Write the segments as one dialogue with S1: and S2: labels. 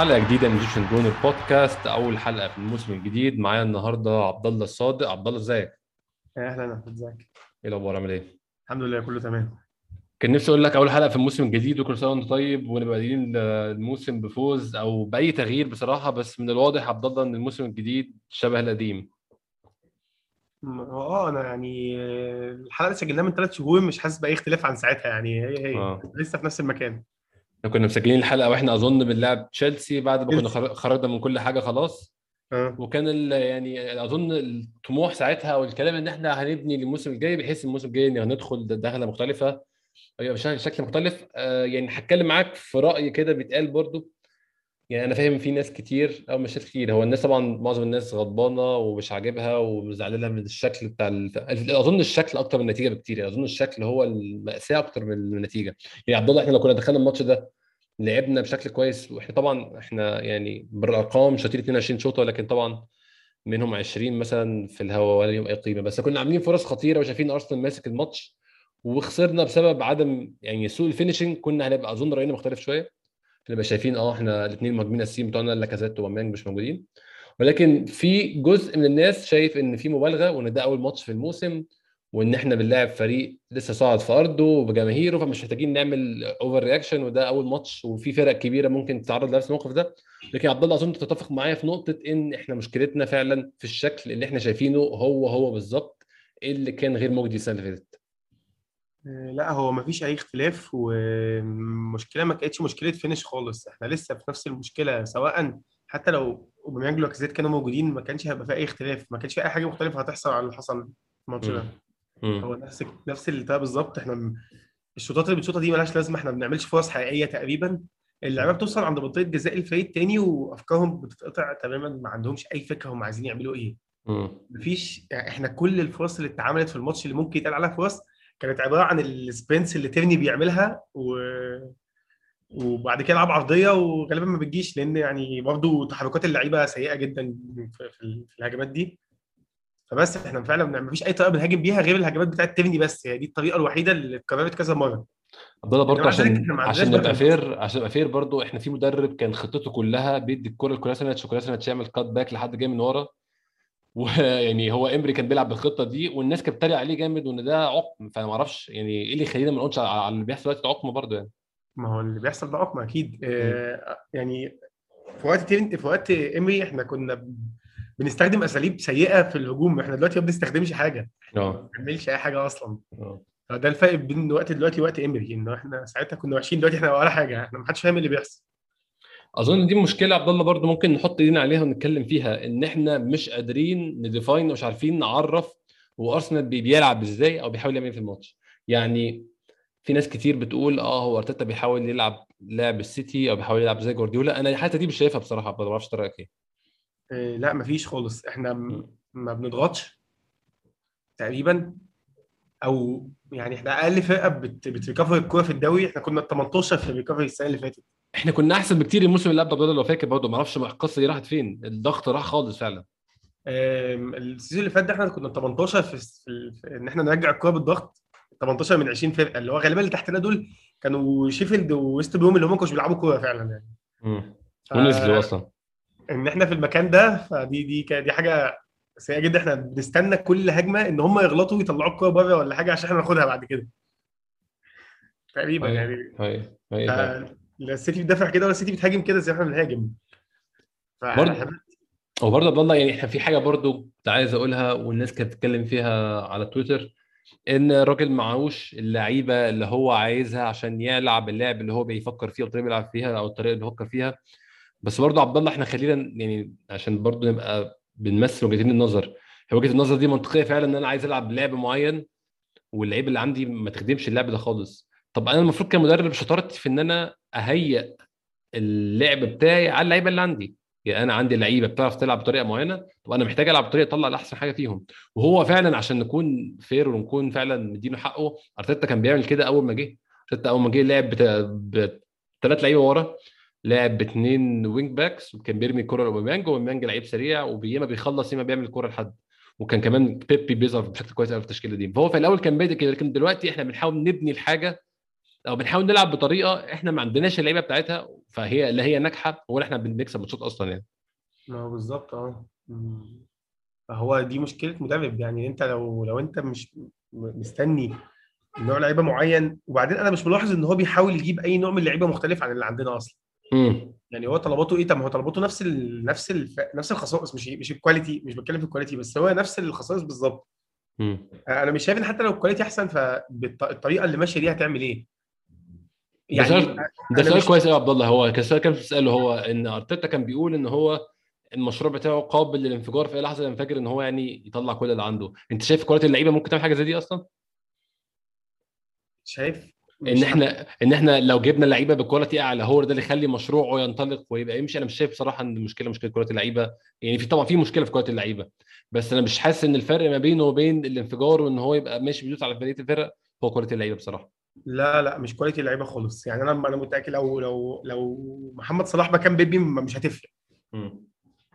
S1: حلقة جديدة من جيشن جون البودكاست أول حلقة في الموسم الجديد. معايا النهارده عبد الله الصادق. عبد الله ازيك
S2: أهلا إزيك؟
S1: إيه الأخبار؟ عامل إيه؟
S2: الحمد لله كله تمام.
S1: كان نفسي أقول لك أول حلقة في الموسم الجديد وكل سنة وأنت طيب ونبقى بادئين الموسم بفوز أو بأي تغيير بصراحة بس من الواضح عبد الله إن الموسم الجديد شبه القديم.
S2: آه أنا يعني آه، الحلقة اللي سجلناها من ثلاث شهور مش حاسس بأي اختلاف عن ساعتها يعني. هي هي
S1: آه.
S2: لسه في نفس المكان.
S1: إحنا كنا مسجلين الحلقة وإحنا أظن بنلعب تشيلسي بعد ما كنا خرجنا من كل حاجة خلاص.
S2: آه.
S1: وكان يعني أظن الطموح ساعتها والكلام إن إحنا هنبني للموسم الجاي بحيث الموسم الجاي إن هندخل دخلة مختلفة. أيوة بشكل شكل مختلف. آه، يعني هتكلم معاك في رأي كده بيتقال برضو. يعني أنا فاهم في ناس كتير أو مش ناس كتير. هو الناس طبعا معظم الناس غضبانة ومش عاجبها ومزعلانه من الشكل بتاع ال... أظن الشكل أكتر من النتيجة بكتير. يعني أظن الشكل هو المأساة أكتر من النتيجة. يعني عبد الله إحنا لو كنا دخلنا الماتش ده لعبنا بشكل كويس. وإحنا طبعا إحنا يعني بالأرقام شاطين 22 شوطة لكن طبعا منهم 20 مثلا في الهواء ولا ليهم أي قيمة. بس كنا عاملين فرص خطيرة وشايفين أرسنال ماسك الماتش وخسرنا بسبب عدم يعني سوء ال finishing كنا هنبقى أظن رأينا مختلف شوية. نبقى شايفين آه إحنا الاثنين مهاجمين أساسيين بتوعنا لاكازيت وباميانج مش موجودين. ولكن في جزء من الناس شايف إن في مبالغة وإن ده أول ماتش في الموسم. وإن إحنا بنلاعب فريق لسه صاعد في أرضه وبجماهيره فمش محتاجين نعمل overreaction وده أول ماتش وفي فرق كبيرة ممكن تتعرض لنفس الموقف ده. لكن عبد الله أظن تتفق معايا في نقطة إن إحنا مشكلتنا فعلا في الشكل اللي إحنا شايفينه هو هو بالظبط اللي كان غير مجدي السنة اللي فاتت.
S2: آه، لا هو ما فيش أي اختلاف والمشكلة ما كانتش مشكلة finish خالص. إحنا لسه في نفس المشكلة سواء حتى لو أوباميانج ولاكازيت كانوا موجودين ما كانش هيبقى في أي اختلاف ما كانش في أي حاجة مختلفة هتحصل على اللي حصل الماتش ده.
S1: مم.
S2: هو نفس نفس اللي ده بالظبط. إحنا م- الشوطات اللي بتشوطها دي ملهاش لازمة. إحنا ما بنعملش فرص حقيقية تقريبا. اللعيبة بتوصل عند منطقة جزاء الفريق التاني وأفكارهم بتتقطع تماما. ما عندهمش أي فكرة هم عايزين يعملوا إيه.
S1: مم.
S2: مفيش يعني إحنا كل الفرص اللي اتعملت في الماتش اللي ممكن يتقال عليها فرص كانت عبارة عن ال sprints اللي تيرني بيعملها و... وبعد كده يلعب عرضية وغالبا ما بتجيش. لأن يعني برضه تحركات اللعيبة سيئة جدا في, في, ال- في الهجمات دي. فبس إحنا فعلا ما فيش أي طريقه بنهاجم بيها غير الهجمات بتاعت تيرني بس هي دي الطريقة الوحيدة اللي اتكررت كذا مرة.
S1: عبد الله برضه
S2: ذلك
S1: عشان عشان نبقى
S2: بقى-
S1: fair عشان نبقى fair برضه إحنا في مدرب كان خطته كلها بيدي الكرة لكولاسينيتش وكولاسينيتش يعمل cut back لحد جاي من ورا. ويعني هو إمري كان بيلعب بالخطة دي والناس كانت بتتريق عليه جامد وإن ده عقم. فأنا ما أعرفش يعني إيه اللي يخلينا ما نقولش على اللي بيحصل دلوقتي ده عقم برضه يعني.
S2: ما هو اللي بيحصل ده عقم أكيد. آه يعني في وقت في وقت إمري إحنا كنا بنستخدم أساليب سيئة في الهجوم. إحنا دلوقتي ما بنستخدمش حاجة.
S1: آه.
S2: ما بنعملش أي حاجة أصلا.
S1: آه.
S2: ده الفرق بين وقت دلوقتي ووقت امري إن إحنا ساعتها كنا وحشين دلوقتي إحنا ولا حاجة. إحنا ما حدش فاهم اللي بيحصل.
S1: أظن دي مشكلة عبد الله برضه ممكن نحط إيدينا عليها ونتكلم فيها إن إحنا مش قادرين ن define مش عارفين نعرف هو ارسنال بي- بيلعب إزاي أو بيحاول يعمل إيه في الماتش. يعني في ناس كتير بتقول آه هو أرتيتا بيحاول يلعب لعب السيتي أو بيحاول يلعب زي جوارديولا. أنا الحته دي مش شايفها بصراحة ما بعرفش رايك
S2: إيه لا مفيش خالص. إحنا م- ما بنضغطش تقريبا. أو يعني إحنا أقل فرقة بت بت recover الكورة في الدوري. إحنا كنا 18 في ال recovery السنة اللي فاتت.
S1: إحنا كنا أحسن بكتير الموسم اللي قبله لو فاكر برضه. ما أعرفش القصة دي راحت فين. الضغط راح خالص فعلا.
S2: ال season اللي فات ده إحنا كنا 18 في, في, في إن إحنا نرجع الكورة بالضغط. 18 من 20 فرقة. اللي هو غالبا اللي تحتنا دول كانوا شيفيلد وويست بروم اللي هم ما كانوش بيلعبوا كورة فعلا يعني.
S1: امم
S2: ف-
S1: ونزلوا أصلا.
S2: إن إحنا في المكان ده فدي دي دي حاجة سيئة جدا إحنا بنستنى كل هجمة إن هم يغلطوا ويطلعوا الكورة بره ولا حاجة عشان إحنا ناخدها بعد كده تقريبا
S1: أيوة.
S2: يعني
S1: فعلا.
S2: ف- لا السيتي بتدافع كده ولا السيتي بتهاجم كده زي ما إحنا بنهاجم
S1: برضه هو برضه عبد الله يعني إحنا في حاجة برضه كنت عايز أقولها والناس كانت بتتكلم فيها على تويتر إن الراجل معهوش اللعيبة اللي هو عايزها عشان يلعب اللعب اللي هو بيفكر فيه الطريقة اللي بيلعب فيها أو الطريقة اللي بيفكر فيها بس برضه عبد الله إحنا خلينا يعني عشان برضه نبقى بنمثل وجهتين النظر. هي وجهة النظر دي منطقية فعلا إن أنا عايز ألعب لعب معين واللعيب اللي عندي ما تخدمش اللعب ده خالص. طب أنا المفروض كمدرب شطارتي في إن أنا أهيئ اللعب بتاعي على اللعيبة اللي عندي. يعني أنا عندي لعيبة بتعرف تلعب بطريقة معينة طب أنا محتاج ألعب بطريقة اطلع الأحسن حاجة فيهم. وهو فعلا عشان نكون فير ونكون فعلا مدينه حقه أرتيتا كان بيعمل كده أول ما جه. أرتيتا أول ما جه لعب بثلاث لعيبة ورا. لعب باثنين wing backs وكان بيرمي الكره لأوباميانج وأوباميانج لعيب سريع وياما بيخلص ياما بيعمل الكره لحد. وكان كمان بيبي بيظهر بشكل كويس قوي في التشكيلة دي. فهو في الأول كان بادئ كده لكن دلوقتي إحنا بنحاول نبني الحاجة أو بنحاول نلعب بطريقة إحنا ما عندناش اللعيبة بتاعتها فهي لا هي ناجحة ولا إحنا بنكسب ماتشات أصلا يعني.
S2: ما هو بالظبط آه. فهو دي مشكلة مدرب. يعني أنت لو لو أنت مش مستني نوع لعيبة معين وبعدين أنا مش ملاحظ إن هو بيحاول يجيب أي نوع من اللعيبة مختلف عن اللي عندنا أصلا.
S1: امم
S2: يعني هو طلباته إيه؟ طب ما هو طلباته نفس ال... نفس الف... نفس الخصائص مش مش ال quality مش بتكلم في ال quality بس هو نفس الخصائص بالظبط.
S1: امم
S2: أنا مش شايف إن حتى لو ال quality أحسن فالطريقة اللي ماشية دي هتعمل إيه؟
S1: ده سؤال
S2: يعني
S1: ده سؤال
S2: مش-
S1: كويس قوي يا عبد الله. هو كان سؤال كان بتساله هو إن أرتيتا كان بيقول إن هو المشروع بتاعه قابل للانفجار في أي لحظة ينفجر إن هو يعني يطلع كل اللي عنده. أنت شايف quality اللعيبة ممكن تعمل حاجة زي دي أصلا؟
S2: شايف إن
S1: إحنا إن إحنا لو جبنا لعيبة ب quality أعلى هو ده اللي يخلي مشروعه ينطلق ويبقى يمشي. أنا مش شايف بصراحة إن المشكلة مشكلة quality اللعيبه يعني في طبعا في مشكلة في quality اللعيبة بس أنا مش حاسس إن الفرق ما بينه وبين الانفجار وإن هو يبقى ماشي بيدوس على بقية الفرق هو quality اللعيبة بصراحة.
S2: لا لا مش quality اللعيبة خالص. يعني أنا أنا متأكد لو لو لو محمد صلاح مكان بيبي مش هتفرق.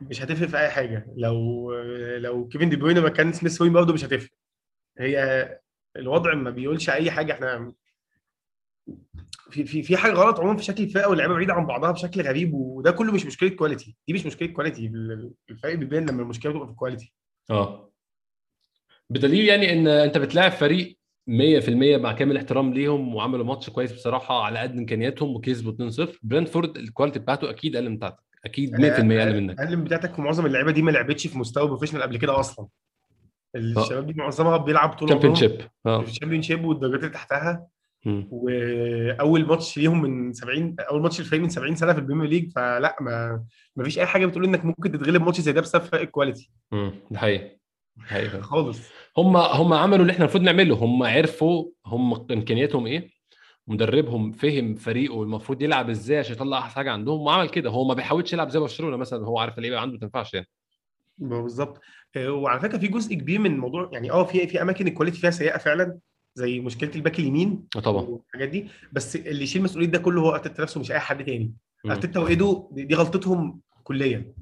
S2: مش هتفرق في أي حاجة. لو لو كيفن دي بروين مكان سميث روين برضه مش هتفرق. هي الوضع ما بيقولش أي حاجة. إحنا في في في حاجة غلط عموما في شكل الفرقه واللعيبة بعيدة عن بعضها بشكل غريب وده كله مش مشكلة quality دي مش مشكلة quality الفرق بيبان لما المشكلة بتبقى في ال
S1: quality آه. بدليل يعني إن أنت بتلاعب فريق 100% مع كامل احترام ليهم وعملوا ماتش كويس بصراحة على قد إمكانياتهم وكسبوا 2-0 برنتفورد ال quality بتاعته أكيد أقل من بتاعتك. أكيد 100% أقل منك.
S2: أقل من بتاعتك. ومعظم اللعيبة دي ما لعبتش في مستوى professional قبل كده أصلا. الشباب دي معظمها بيلعب طول عمرهم
S1: شيب آه.
S2: في ال Championship والدرجات اللي تحتها. وأول ماتش ليهم من 70 أول ماتش الفريق من 70 سنة في ال Premier League فلا ما ما فيش أي حاجة بتقول إنك ممكن تتغلب ماتش زي ده بسبب فرق ال quality
S1: مم. ده حقيقي. حقيقي.
S2: خالص.
S1: هم هم عملوا اللي إحنا المفروض نعمله. هم عرفوا هم إمكانياتهم إيه مدربهم فهم فريقه المفروض يلعب إزاي عشان يطلع أحسن حاجة عندهم وعمل كده. هو ما بيحاولش يلعب زي برشلونة مثلا. هو عارف اللعيبة عنده ما تنفعش يعني.
S2: بالظبط. آه، وعلى فكرة في جزء كبير من الموضوع يعني آه في في أماكن ال quality فيها سيئة فعلا زي مشكلة الباك اليمين
S1: آه طبعا.
S2: والحاجات دي. بس اللي يشيل مسؤوليه ده كله هو أرتيتا نفسه مش أي حد تاني. أرتيتا وإيدو دي غلطتهم كليا.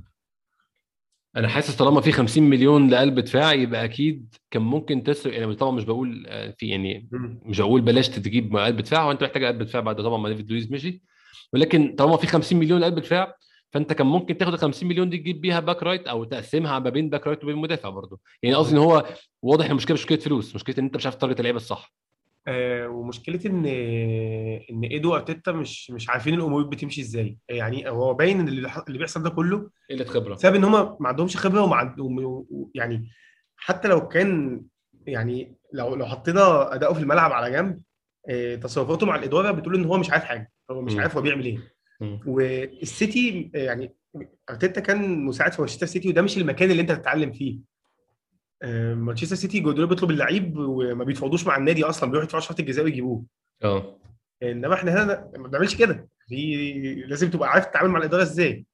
S1: أنا حاسس طالما في 50 مليون لقلب دفاع يبقى أكيد كان ممكن تصرف يعني طبعا مش بقول آه، في يعني مش هقول بلاش تجيب قلب دفاع وانت محتاج قلب دفاع بعد طبعا ما ديفيد لويس مشي. ولكن طالما في 50 مليون قلب دفاع فانت كان ممكن تاخد ال 50 مليون دي تجيب بيها back right أو تقسمها ما بين back right وبين مدافع برضه. يعني قصدي ان هو واضح إن المشكلة مش مشكلة فلوس مشكلة إن أنت مش عارف target اللعيبة الصح.
S2: آه ومشكلة إن إن إيدو أرتيتا مش مش عارفين الأمور بتمشي إزاي. يعني هو باين إن اللي بيحصل ده كله
S1: قلة خبرة.
S2: بسبب إن هم ما عندهمش خبرة وما عندهم يعني حتى لو كان يعني لو لو حطينا أداؤه في الملعب على جنب آه، تصرفاته مع الإدارة بتقول إن هو مش عارف حاجة. هو مش. عارف هو بيعمل
S1: إيه.
S2: والسيتي يعني أرتيتا كان مساعد في مانشستر سيتي وده مش المكان اللي أنت تتعلم فيه. آه، مانشستر سيتي جوارديولا بيطلب اللعيب وما بيتفاوضوش مع النادي أصلا بيروحوا يدفعوا شرط الجزاء ويجيبوه.
S1: آه.
S2: إنما إحنا هنا ما بنعملش كده. في لازم تبقى عارف تتعامل مع الإدارة إزاي.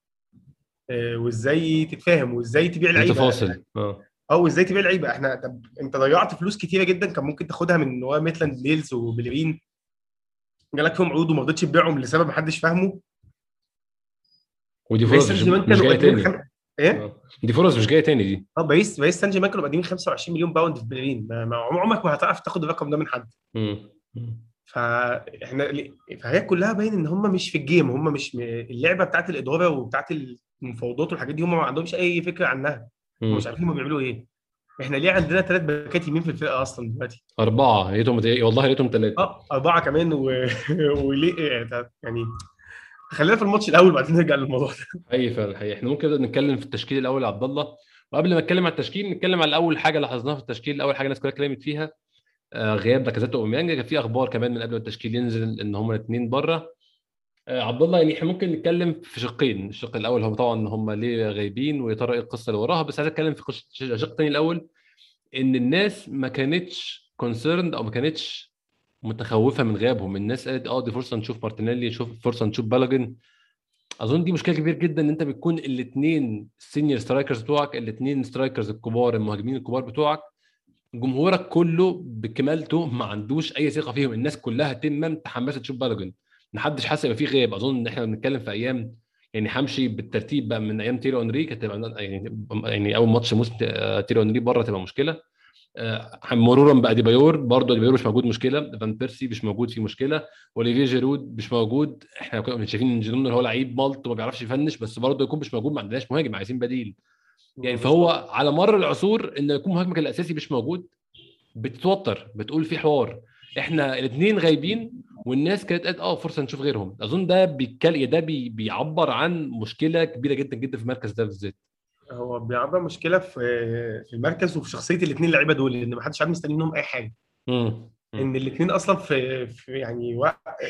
S2: آه، وإزاي تتفاهم وإزاي تبيع لعيبة.
S1: تفاصل آه.
S2: آه وإزاي تبيع لعيبة. إحنا طب أنت ضيعت فلوس كتيرة جدا كان ممكن تاخدها من نواه ميتلاند نيلز وبليرين جالك فيهم عروض وما رضيتش تبيعهم لسبب محدش فاهمه.
S1: ودي فرص مش, مش
S2: جاية
S1: تاني
S2: خم... إيه؟
S1: آه. دي فرص مش جاية تاني دي
S2: آه باريس باريس سان جيرمان كانوا مقدمين 25 مليون pound في بليرين ما عمرك ما هتعرف تاخد الرقم ده من حد
S1: مم. مم.
S2: فاحنا فهي كلها باين إن هم مش في ال game هم مش اللعبة بتاعت الإدارة وبتاعت المفاوضات والحاجات دي هم ما عندهمش أي فكرة عنها هم. مش عارفين هم بيعملوا إيه إحنا ليه عندنا ثلاث باكات يمين في الفرقة أصلا دلوقتي
S1: أربعة يا ريتهم والله يا ريتهم ثلاثة
S2: آه أربعة كمان و... وليه إيه؟ يعني خلينا في الماتش الأول بعدين نرجع للموضوع ده.
S1: حقيقي فعلا حقيقي. إحنا ممكن نبدا نتكلم في التشكيل الأول يا عبد الله. وقبل ما نتكلم على التشكيل نتكلم على أول حاجة لاحظناها في التشكيل أول حاجة الناس كلها اتكلمت فيها آه، غياب باكازيت واوباميانج كان في أخبار كمان من قبل التشكيل ينزل إن هم الاثنين بره آه، عبد الله يعني إحنا ممكن نتكلم في شقين. الشق الأول هو طبعا هم ليه غايبين ويا ترى إيه القصة اللي وراها. بس عايز أتكلم في الشق الثاني الأول إن الناس ما كانتش concerned أو ما كانتش متخوفة من غيابهم. الناس قالت آه دي فرصة نشوف مارتينيلي نشوف فرصة نشوف بالوجان أظن دي مشكلة كبيرة جدا إن أنت بتكون الاثنين ال senior strikers بتوعك الاثنين strikers الكبار المهاجمين الكبار بتوعك جمهورك كله بكمالته ما عندوش أي ثقة فيهم. الناس كلها تمام متحمسه تشوف بالوجان محدش حاسس يبقى في غياب. أظن إن إحنا بنتكلم في أيام يعني همشي بالترتيب بقى من أيام تييري هنري كانت يعني يعني أول ماتش موسم تييري هنري بره تبقى مشكلة. مرورا باديبايور برضه اديبايور مش موجود مشكلة. فان بيرسي مش موجود في مشكلة. اوليفيه جيرود مش موجود. إحنا كنا شايفين إن جيرود هو لعيب مالط وما بيعرفش يفنش بس برضه يكون مش موجود. ما عندناش مهاجم عايزين بديل. يعني فهو على مر العصور إن يكون مهاجمك الأساسي مش موجود. بتتوتر بتقول في حوار. إحنا الاثنين غايبين والناس كانت قالت آه فرصة نشوف غيرهم. أظن ده بيتكلم ده بي... بيعبر عن مشكلة كبيرة جدا جدا في المركز ده بالذات.
S2: هو بيعبر مشكلة في في المركز وفي شخصية الاثنين اللعيبة دول لأن ما حدش عارف مستني منهم أي حاجة.
S1: امم
S2: إن الاثنين أصلا في, في يعني و...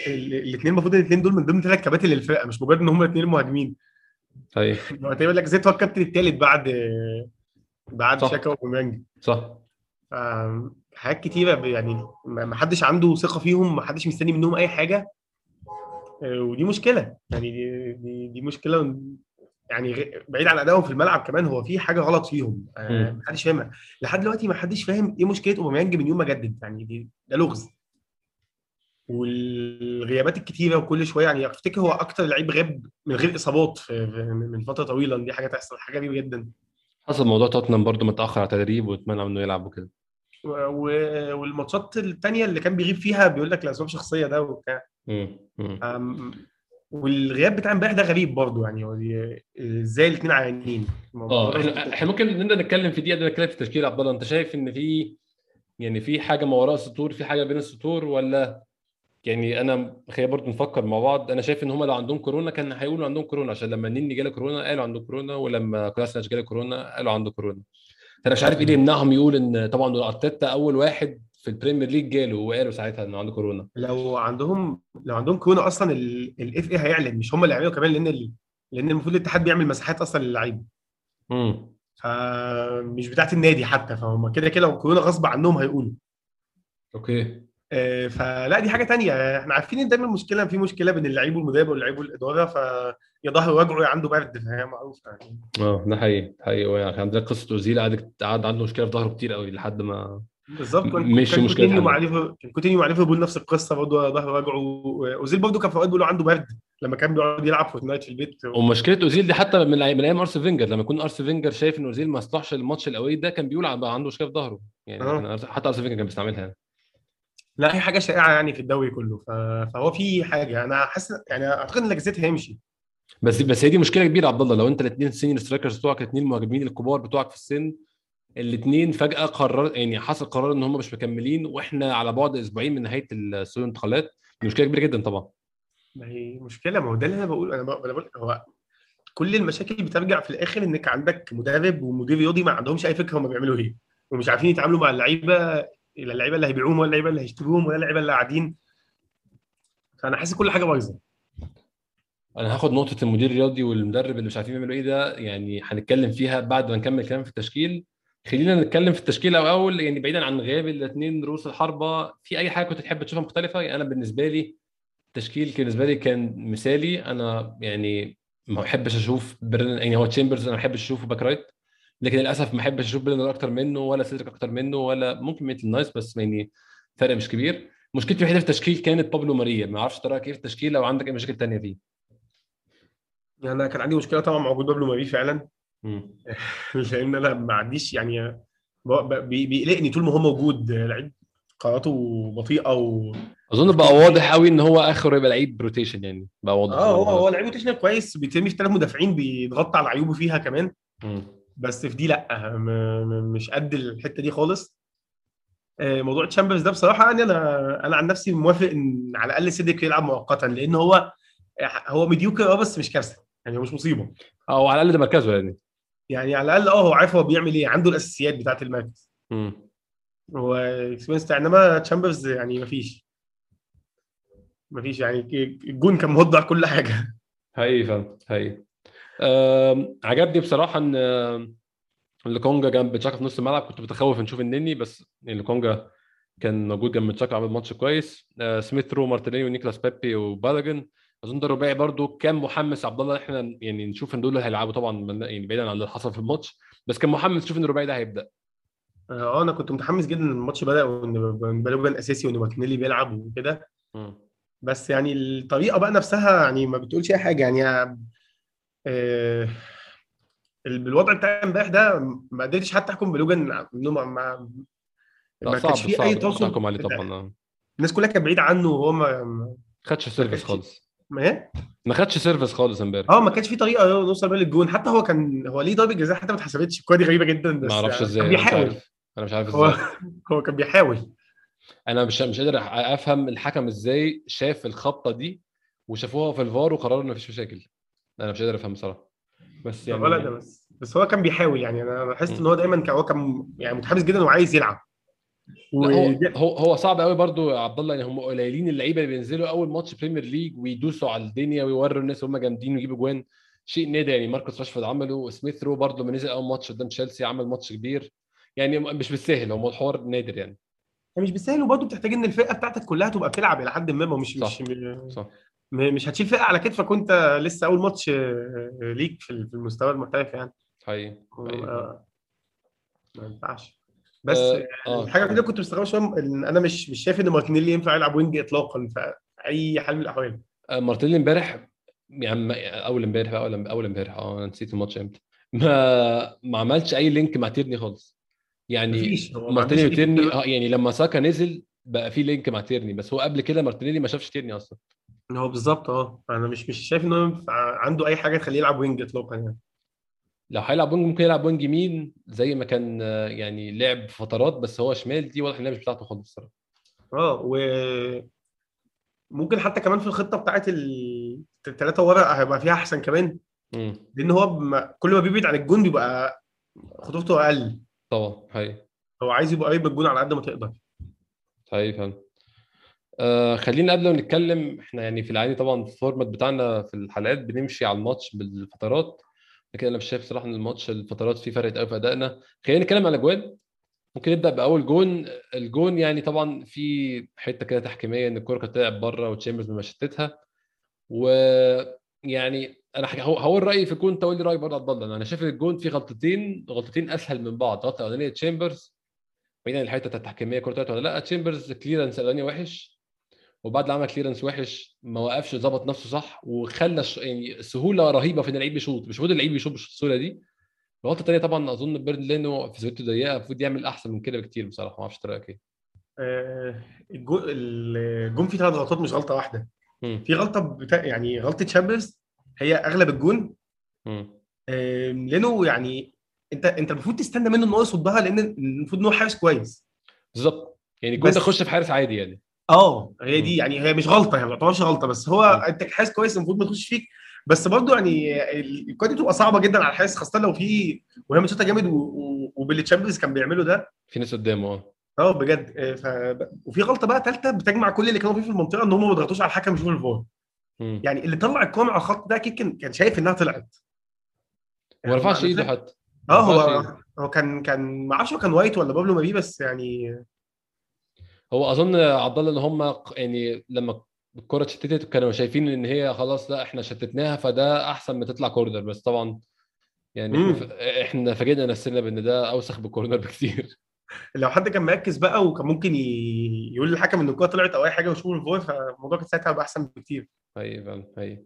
S2: الاثنين المفروض الاثنين دول من ضمن ثلاث كباتن للفرقة مش مجرد إن هم الاثنين المهاجمين.
S1: أيوه.
S2: هو تقريبا لك زيت هو الكابتن الثالث بعد بعد. شاكا وبوميانج
S1: صح.
S2: حاجات كتيرة يعني ما ما حدش عنده ثقة فيهم ما حدش مستني منهم أي حاجة. آه، ودي مشكلة. يعني دي دي, دي مشكلة يعني بعيد عن أدائهم في الملعب كمان هو في حاجة غلط فيهم. آه،
S1: مم.
S2: ما حدش فاهمها لحد دلوقتي ما حدش فاهم إيه مشكلة أوباميانج من يوم ما جدد. يعني دي ده لغز. والغيابات الكتيرة وكل شوية يعني أفتكر هو أكتر لعيب غاب من غير إصابات من فترة طويلة. دي حاجة تحصل حاجة غريبة جدا.
S1: حصل موضوع توتنهام برضه متأخر على تدريب واتمنع إنه يلعب وكده.
S2: والماتشات التانية اللي كان بيغيب فيها بيقول لك لاسباب شخصية ده وبتاع. والغياب بتاع امبارح ده غريب برضه يعني إزاي الاثنين عيانين
S1: آه إحنا إحنا ممكن نبدأ نتكلم في دي قبل ما نتكلم في التشكيل عبد الله أنت شايف إن في يعني في حاجة ما وراء السطور في حاجة بين السطور ولا يعني أنا خلينا برضه نفكر مع بعض؟ أنا شايف إن هم لو عندهم كورونا كان هيقولوا عندهم كورونا عشان لما النني جاله كورونا قالوا عنده كورونا ولما كلاسناش جاله كورونا قالوا عنده كورونا. فأنا مش عارف إيه اللي يمنعهم يقول إن طبعا أرتيتا أول واحد في البريمير ليج جاله وقالوا ساعتها إنه عنده كورونا.
S2: لو عندهم لو عندهم كورونا أصلا ال FA هيعلن مش هم اللي هيعملوا كمان لأن ال... لأن المفروض الاتحاد بيعمل مساحات أصلا للعيبة.
S1: امم
S2: فمش بتاعت النادي حتى فهم كده كده لو كورونا غصب عنهم هيقولوا.
S1: أوكي.
S2: آه، فلا دي حاجة تانية. إحنا عارفين إن دايما المشكلة في مشكلة بين اللعيب والمدرب واللعيب والإدارة فيا ظهر وجعه يا عنده برد فهي معروفة يعني.
S1: آه ده حقيقي حقيقي. يعني عندنا قصة أوزيل قعد قعد عنده مشكلة في ظهره كتير قوي لحد ما
S2: بالظبط
S1: مش
S2: كان
S1: مشكلة
S2: كوتينيو مع. ليفربول كان كوتينيو مع ليفربول نفس القصة برضه ظهر وجعه أوزيل برضه كان في أوقات بيقولوا عنده برد لما كان بيقعد يلعب فورتنايت في البيت
S1: ومشكلة أوزيل دي حتى من من أيام ارسن فينجر لما يكون ارسن فينجر شايف إن أوزيل ما يصلحش الماتش الاولي ده كان بيقول بقى عنده مشكلة في ظهره يعني
S2: آه.
S1: حتى ارسن فينجر كان بيستعملها يعني.
S2: لا هي حاجة شائعة يعني في الدوري كله. فهو في حاجة أنا حاسس يعني أعتقد إن لاكازيت هيمشي
S1: بس بس هي دي مشكلة كبيرة عبد الله لو أنت الاثنين senior strikers بتوعك الاثنين المهاجمين الكبار بتوعك في السن الاثنين فجأة قرر يعني حصل قرار إن هم مش مكملين وإحنا على بعد أسبوعين من نهاية سوق الانتقالات. دي مشكلة كبيرة جدا طبعا.
S2: ما هي مشكلة ما هو ده اللي أنا بقول أنا بقول هو كل المشاكل بترجع في الآخر إنك عندك مدرب ومدير رياضي ما عندهمش أي فكرة هم بيعملوا إيه. ومش عارفين يتعاملوا مع اللعيبة لا اللعيبة اللي هيبيعوهم ولا اللعيبة اللي هيشتروهم ولا اللعيبة اللي قاعدين. فأنا حاسس كل حاجة بايظة.
S1: أنا هاخد نقطة المدير الرياضي والمدرب اللي مش عارفين يعملوا إيه ده يعني هنتكلم فيها بعد ما نكمل كلام في التشكيل. خلينا نتكلم في التشكيل الأول يعني بعيدا عن غياب الاثنين رؤوس الحربة في أي حاجة كنت تحب تشوفها مختلفة؟ يعني أنا بالنسبة لي التشكيل بالنسبة لي كان مثالي. أنا يعني ما بحبش أشوف برن يعني هو تشامبرز أنا ما بحبش أشوفه back right لكن للأسف ما بحبش أشوف برنر أكتر منه ولا سيدريك أكتر منه ولا ممكن ميتلاند نايلز بس يعني فرق مش كبير. مشكلتي الوحيدة في التشكيل كانت بابلو ماري. ما أعرفش رايك إيه في التشكيل لو عندك أي مشاكل تانية فيه.
S2: أنا كان عندي مشكلة طبعا مع وجود بابلو ماري فعلا. لأن أنا ما عنديش يعني بيقلقني طول ما هو موجود لعيب قراراته بطيئة و
S1: أظن بقى واضح قوي إن هو آخره يبقى لعيب rotation يعني بقى واضح
S2: آه هو هو لعيب rotational كويس بيترمي في ثلاث مدافعين بيضغط على عيوبه فيها كمان.
S1: مم.
S2: بس في دي لأ م- م- مش قد الحتة دي خالص. آه، موضوع تشامبرز ده بصراحة يعني أنا أنا عن نفسي موافق إن على الأقل سيدريك يلعب مؤقتا لأن هو هو mediocre آه بس مش كارثة يعني هو مش مصيبة.
S1: أو على الأقل ده مركزه يعني.
S2: يعني على الأقل آه هو عارف هو بيعمل إيه عنده الأساسيات بتاعة المركز. هو experience إنما تشامبرز يعني مفيش. مفيش يعني الجون كان موضح كل حاجة.
S1: حقيقي فعلا حقيقي. عجبني بصراحة إن آم، لوكونجا جنب تشاكا في نص الملعب. كنت متخوف نشوف النني بس يعني لوكونجا كان موجود جنب تشاكا عمل ماتش كويس. آه، سميث رو مارتينيلي ونيكلاس بيبي وبالوجان أظن ده الرباعي برضو. كان محمس عبد الله إحنا يعني نشوف إن دول هيلعبوا طبعا يعني بعيدا عن اللي حصل في الماتش. بس كان محمس نشوف إن الرباعي ده هيبدأ.
S2: آه أنا كنت متحمس جدا إن الماتش بدأ وإن بالوجان أساسي وإن مارتينيلي بيلعب وكده. بس يعني الطريقة بقى نفسها يعني ما بتقولش أي حاجة. يعني آه ال- بالوضع بتاع إمبارح ده ما قدرتش حتى أحكم بالوجان إنه ما- ما كانش فيه
S1: صعب. أي
S2: تواصل
S1: آه.
S2: الناس كلها كانت بعيدة عنه وهو ما
S1: خدش
S2: service
S1: خالص.
S2: إيه؟
S1: ما خدش service خالص امبارح.
S2: آه ما كانش في طريقة نوصل بيها للجون. حتى هو كان هو ليه ضربة جزاء حتى ما اتحسبتش. الكورة دي غريبة جدا بس
S1: ما أعرفش
S2: كان
S1: إزاي أنا مش
S2: بيحاول.
S1: أنا مش عارف
S2: هو
S1: إزاي.
S2: هو كان بيحاول.
S1: أنا مش مش قادر أفهم الحكم إزاي شاف الخبطة دي وشافوها في الفار وقرروا ان مفيش مشاكل. أنا مش قادر أفهم بصراحة. بس يعني
S2: ولا ده بس. بس هو كان بيحاول يعني. أنا لاحظت
S1: م.
S2: إن هو دايما كان هو كان يعني متحمس جدا وعايز يلعب.
S1: هو هو صعب قوي برضو يا عبد الله يعني هم قليلين اللعيبة اللي بينزلوا أول ماتش بريمير ليج ويدوسوا على الدنيا ويوروا الناس هم جامدين ويجيبوا جوان. شيء نادر يعني ماركوس راشفورد عمله سميث رو برضو لما نزل أول ماتش قدام تشيلسي عمل ماتش كبير. يعني مش بالسهل هو الحوار نادر يعني.
S2: مش بالسهل وبرضه بتحتاج إن الفرقة بتاعتك كلها تبقى بتلعب إلى حد ما مش
S1: صح.
S2: مش
S1: صح.
S2: مش هتشيل فرقة على كتفك وأنت لسه أول ماتش آه، ليك في المستوى المحترف يعني.
S1: حقيقي حقيقي.
S2: آه، ما ينفعش. بس
S1: آه، آه.
S2: الحاجة الوحيدة اللي كنت مستغرب شوية إن أنا مش مش شايف إن مارتينيلي ينفع يلعب wing اطلاقا في أي حال من الأحوال.
S1: آه، مارتينيلي امبارح يعني أول امبارح ولا أول امبارح آه أنا نسيت الماتش إمتى. ما ما عملش أي link مع تيرني خالص. يعني مارتينيلي وتيرني. آه يعني لما ساكا نزل بقى في link مع تيرني بس هو قبل كده مارتينيلي ما شافش تيرني أصلا.
S2: هو بالظبط آه. أنا مش مش شايف إن هو عنده أي حاجة تخليه يلعب wing اطلاقا يعني.
S1: لو هيلعب wing ممكن يلعب wing يمين زي ما كان يعني لعب فترات بس هو شمال دي واضح انها مش بتاعته خالص الصراحة.
S2: آه و ممكن حتى كمان في الخطة بتاعت ال- الثلاثه ورا هيبقى فيها أحسن كمان.
S1: امم
S2: لأن هو بم- كل ما بيبعد عن الجون بيبقى خطورته أقل.
S1: طبعا حقيقي.
S2: هو عايز يبقى قريب من الجون على قد ما تقدر.
S1: حقيقي فعلا. آه خلينا قبل ما نتكلم إحنا يعني في العادي طبعا ال format بتاعنا في الحلقات بنمشي على الماتش بالفترات. لكن أنا مش شايف صراحة إن الماتش الفترات فيه فرق قوي في أدائنا. خلينا نتكلم على الاجوان ممكن نبدأ بأول جون. الجون يعني طبعا في حتة كده تحكيمية إن الكرة كانت طلعت بره وتشامبرز ما شتتها. ويعني أنا هقول رأيي في الجون أنت قول لي رأيك برضه عبد الله أنا شايف الجون فيه غلطتين غلطتين أسهل من بعض. غلطة الاولانيه تشامبرز بعيدا عن الحتة التحكيميه الكره طلعت ولا لأ. تشامبرز clearance الاولانيه وحش. وبعد ما عمل clearance وحش ما وقفش ظبط نفسه صح وخلى. يعني سهولة رهيبة في إن اللعيب يشوط. مش المفروض اللعيب يشوط بالسهولة دي. الغلطة الثانية طبعا أظن لينو لأنه في زاويته ضيقه المفروض يعمل أحسن من كده بكتير بصراحة. ما أعرفش رايك
S2: إيه الجون فيه ثلاث غلطات مش غلطة
S1: واحدة.
S2: في غلطة بتا... يعني غلطة شامبرز هي أغلب الجون. لأنه يعني أنت أنت المفروض تستنى منه إن هو يصدها لأن المفروض إن هو حارس كويس.
S1: بالظبط. يعني الجون ده خش في حارس عادي يعني.
S2: آه هي دي. يعني هي مش غلطة هي ما تعتبرش غلطة بس هو. أنت حارس كويس المفروض ما تخش فيك بس برضه يعني الكوره دي تبقى صعبة جدا على الحارس خاصة لو في وهي مشوطه جامد وباللي تشامبرز كان بيعمله ده
S1: في ناس قدامه آه
S2: آه بجد آه، ف... وفي غلطة بقى ثالثه بتجمع كل اللي كانوا فيه في المنطقة إن هم ما ضغطوش على الحكم يشوفوا الفار. يعني اللي طلع الكوره على الخط ده أكيد كان شايف إنها طلعت
S1: وما رفعش
S2: أنا إيده
S1: حتى ما آه
S2: هو. هو كان كان ما أعرفش هو كان وايت ولا بابلو ماري بس يعني
S1: هو أظن عبد الله إن هم يعني لما الكرة اتشتتت كانوا شايفين إن هي خلاص لا إحنا شتتناها فده أحسن ما تطلع corner بس طبعا يعني
S2: مم.
S1: إحنا, فاجئنا نفسنا بإن ده أوسخ ب corner بكتير
S2: لو حد كان مركز بقى وكان ممكن. يقول للحكم إن الكوره طلعت أو أي حاجة ويشوف الفار فالموضوع كان ساعتها هيبقى أحسن بكتير
S1: فعلا هي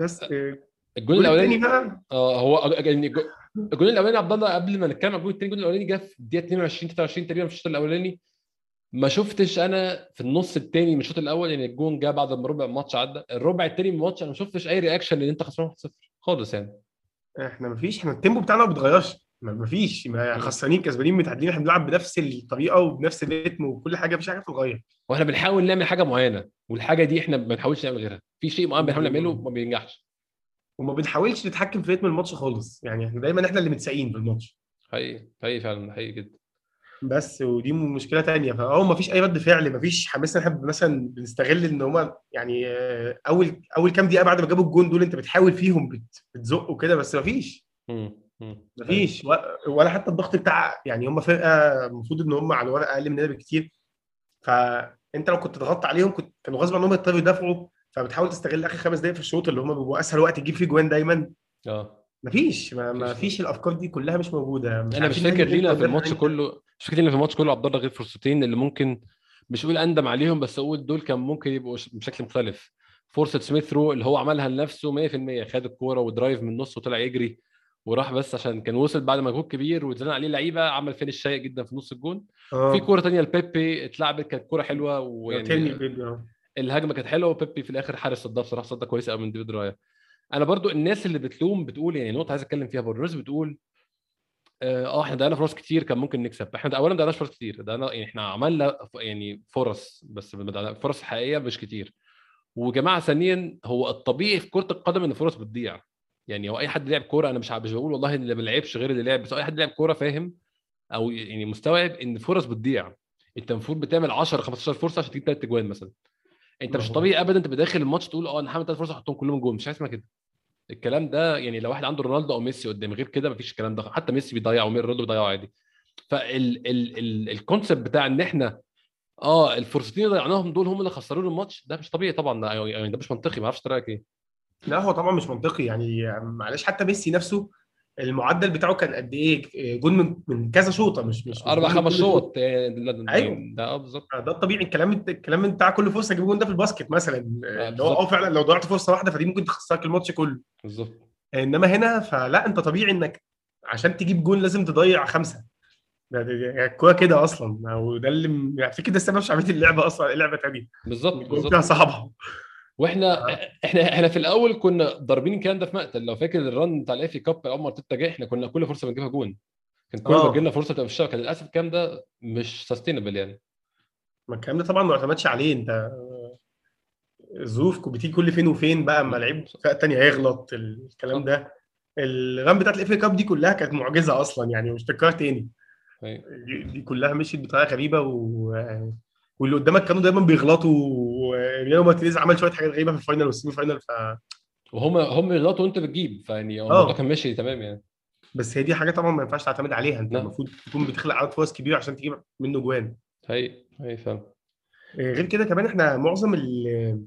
S2: بس آه، الجول الأولاني بقى
S1: آه هو يعني الجو- الجون الأولاني عبد الله قبل ما نتكلم عن الجون الثاني الجون الأولاني جه في الدقيقة 22 23 تقريبا في الشوط الأولاني ما شفتش أنا في النص الثاني من الشوط الأول يعني الجون جه بعد ما ربع الماتش عدى الربع الثاني من الماتش أنا ما شفتش أي reaction ان أنت خسران 1-0 خالص يعني.
S2: إحنا مفيش إحنا التيمبو بتاعنا ما بيتغيرش ما- مفيش ما خسرانين كسبانين متعادلين إحنا بنلعب بنفس الطريقة وبنفس الريتم وكل حاجة مفيش حاجة بتتغير.
S1: وإحنا بنحاول نعمل حاجة معينة والحاجة دي إحنا ما بنحاولش نعمل غيرها. في شيء معين بنحاول نعمله ما بينجحش.
S2: وما بنحاولش نتحكم في رتم الماتش خالص يعني إحنا دايما إحنا اللي متساقين في الماتش.
S1: حقيقي حقيقي فعلا حقيقي جدا.
S2: بس ودي مشكلة تانية. فهو ما فيش أي رد فعل ما فيش حماس إن إحنا مثلا بنستغل إن هما يعني آه، أول أول كام دقيقة بعد ما جابوا الجون دول أنت بتحاول فيهم بت- بتزق وكده بس ما فيش. ما فيش ولا حتى الضغط بتاع يعني هم فرقة المفروض إن هم على الورق أقل مننا بكتير. فانت لو كنت ضغطت عليهم كنت كانوا غصب عنهم يضطروا يدافعوا فبتحاول تستغل آخر خمس دقائق في الشوط اللي هم بيبقوا أسهل وقت تجيب فيه جوان دايما.
S1: آه.
S2: مفيش. ما,
S1: مفيش.
S2: فيش الأفكار دي كلها مش موجودة.
S1: أنا مش فاكر لينا في الماتش. كله مش فاكر لينا في الماتش كله عبد الله غير فرصتين اللي ممكن مش أقول أندم عليهم بس أقول دول كان ممكن يبقوا بشكل مختلف. فرصة سميث رو اللي هو عملها لنفسه 100% خد الكورة ودرايف من النص وطلع يجري وراح بس عشان كان وصل بعد مجهود كبير واتزنق عليه لعيبة عمل فينش سيء جدا في نص الجون.
S2: آه.
S1: في كورة تانية لبيبي اتلعبت كانت كورة
S2: حلوة
S1: ويعني
S2: آه.
S1: الهجمة كانت حلوة وبيبي في الآخر حارس صدها بصراحة صدها كويسه قوي من ديفيد رايا. أنا برضو الناس اللي بتلوم بتقول يعني نقطة عايز أتكلم فيها برضو الناس بتقول آه آه، إحنا ضيعنا فرص كتير كان ممكن نكسب. إحنا اولا ما ضيعناش فرص كتير ضيعنا يعني إحنا عملنا يعني فرص بس فرص حقيقية مش كتير. وجماعة ثانيا هو الطبيعي في كرة القدم إن الفرص بتضيع. يعني هو أي حد لعب كورة أنا مش مش بقول والله اللي ما لعبش غير اللي لعب بس أي حد لعب كورة فاهم أو يعني مستوعب إن الفرص بتضيع. أنت المفروض بتعمل 10 15 فرصة عشان تجيب ثلاث اجوان مثلا. أنت مش طبيعي ابدا تبقى داخل الماتش تقول آه أنا هعمل ثلاث فرص احطهم كلهم جول مش حاجة اسمها كده. الكلام ده يعني لو واحد عنده رونالدو أو ميسي قدام غير كده مفيش الكلام ده حتى ميسي بيضيع ورونالدو بيضيعوا عادي. فال concept بتاع إن إحنا آه الفرصتين اللي ضيعناهم دول هم اللي خسرونا الماتش ده مش طبيعي طبعا يعني ده مش منطقي ما أعرفش رايك إيه.
S2: لا هو طبعا مش منطقي يعني معلش حتى ميسي نفسه المعدل بتاعه كان قد إيه؟ جول من من كذا شوطة مش مش مش أربع
S1: خمس شوط. يعني
S2: أيوة.
S1: يعني ده آه بالظبط.
S2: ده الطبيعي. الكلام الكلام بتاع كل فرصة أجيب جول ده في ال basket مثلا. اللي هو
S1: آه.
S2: فعلا لو ضيعت فرصة واحدة فدي ممكن تخسرك الماتش كله.
S1: بالظبط.
S2: إنما هنا فلا أنت طبيعي إنك عشان تجيب جول لازم تضيع خمسة. الكوره كده أصلا. وده اللي يعني فكرة ده السبب شعبيه اللعبة أصلا لعبه ثانية
S1: بالظبط بالظبط.
S2: فيها صعبة.
S1: وإحنا إحنا إحنا في الأول كنا ضاربين الكلام ده في مقتل. لو فاكر ال run بتاع ال FA Cup أول ما ارتيتا جه إحنا كنا كل فرصة بنجيبها جون. كان كل ما
S2: آه.
S1: بتجيلنا فرصة تبقى في الشبكة. للأسف الكلام ده مش sustainable يعني.
S2: ما الكلام ده طبعا ما اعتمدش عليه. انت الظروف بتيجي كل فين وفين بقى اما لعيب فرقة تانية هيغلط الكلام ده. ال run بتاعت ال FA Cup دي كلها كانت معجزة أصلا يعني مش تكرار تاني.
S1: أيوة.
S2: دي كلها مشيت بطريقة غريبة و... واللي قدامك كانوا دايما بيغلطوا وإيميليانو مارتينيز عمل شوية حاجات غريبة في ال final وال semi final ف...
S1: وهم هم يغلطوا وانت بتجيب فيعني
S2: آه.
S1: الموضوع كان ماشي تمام يعني
S2: بس هي دي حاجة طبعا ما ينفعش تعتمد عليها انت
S1: لا.
S2: المفروض تكون بتخلق عدد فرص كبيره عشان تجيب منه جوان
S1: هي هي فاهم
S2: غير كده كمان إحنا معظم ال-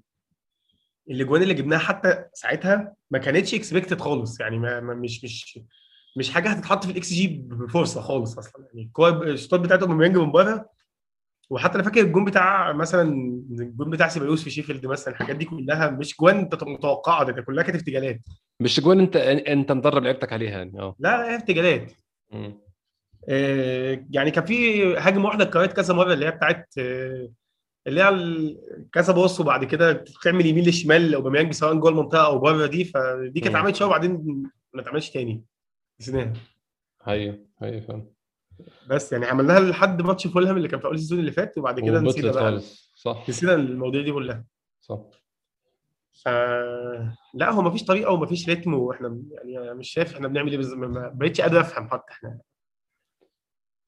S2: الأجوان اللي جبناها حتى ساعتها ما كانتش expected خالص يعني ما ما- مش مش مش حاجة هتتحط في الاكس جي بفرصة خالص أصلا يعني الشوطات بتاعتهم أوباميانج من بره وحتى أنا فاكر الجون بتاع مثلا الجون بتاع سيبايوس في شيفيلد مثلا الحاجات دي كلها مش جوان انت متوقعه ده, كلها كانت ارتجالات
S1: مش جوان انت انت مدرب لعيبتك عليها يعني آه.
S2: لا لا هي ارتجالات. آه، يعني كان في هجمة واحدة اتكررت كذا مرة اللي هي بتاعت آه، اللي هي كذا باص وبعد كده تعمل يمين للشمال أوباميانج سواء جوه المنطقة أو بره دي فدي كانت. عملت شوية وبعدين ما اتعملش تاني. نسيناها
S1: هي هي فاهم.
S2: بس يعني عملناها لحد ماتش فولهام اللي كان في أول ال season اللي فات وبعد كده نسينا بقى.
S1: خالص. صح.
S2: نسينا المواضيع دي كلها.
S1: صح.
S2: ف لا هو مفيش طريقة ومفيش ريتم وإحنا يعني مش شايف إحنا بنعمل إيه ما بقتش قادر أفهم حتى إحنا.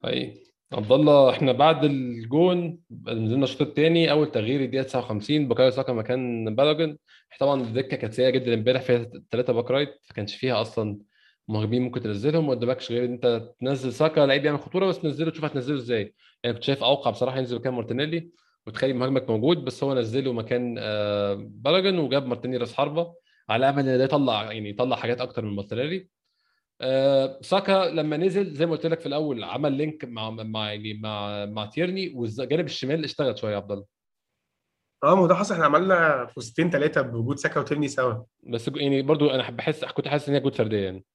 S1: هي عبد الله إحنا بعد الجون نزلنا الشوط الثاني أول تغيير الدقيقة 59 بكايو ساكا مكان بالوجن طبعا الدكه كانت سيئة جدا امبارح فيها ثلاثة back right ما كانش فيها أصلا مهاجمين ممكن تنزلهم ما قدامكش غير إن أنت تنزل ساكا لعيب يعمل خطورة بس تنزله تشوف هتنزله إزاي. يعني كنت شايف أوقع بصراحة ينزل مكان مارتينيلي وتخلي مهاجمك موجود بس هو نزله مكان آه، بالوجن وجاب مارتينيلي راس حربة. على امل إن ده يطلع يعني يطلع حاجات أكتر من مارتينيلي. آه، ساكا لما نزل زي ما قلت لك في الأول عمل link مع مع يعني مع مع تيرني والجانب الشمال اشتغل شوية يا عبد الله.
S2: آه ما هو ده حصل إحنا عملنا فرصتين ثلاثة بوجود ساكا وتيرني سوا.
S1: بس يعني برضو أنا بحس كنت حاسس إن هي جهود فردية يعني.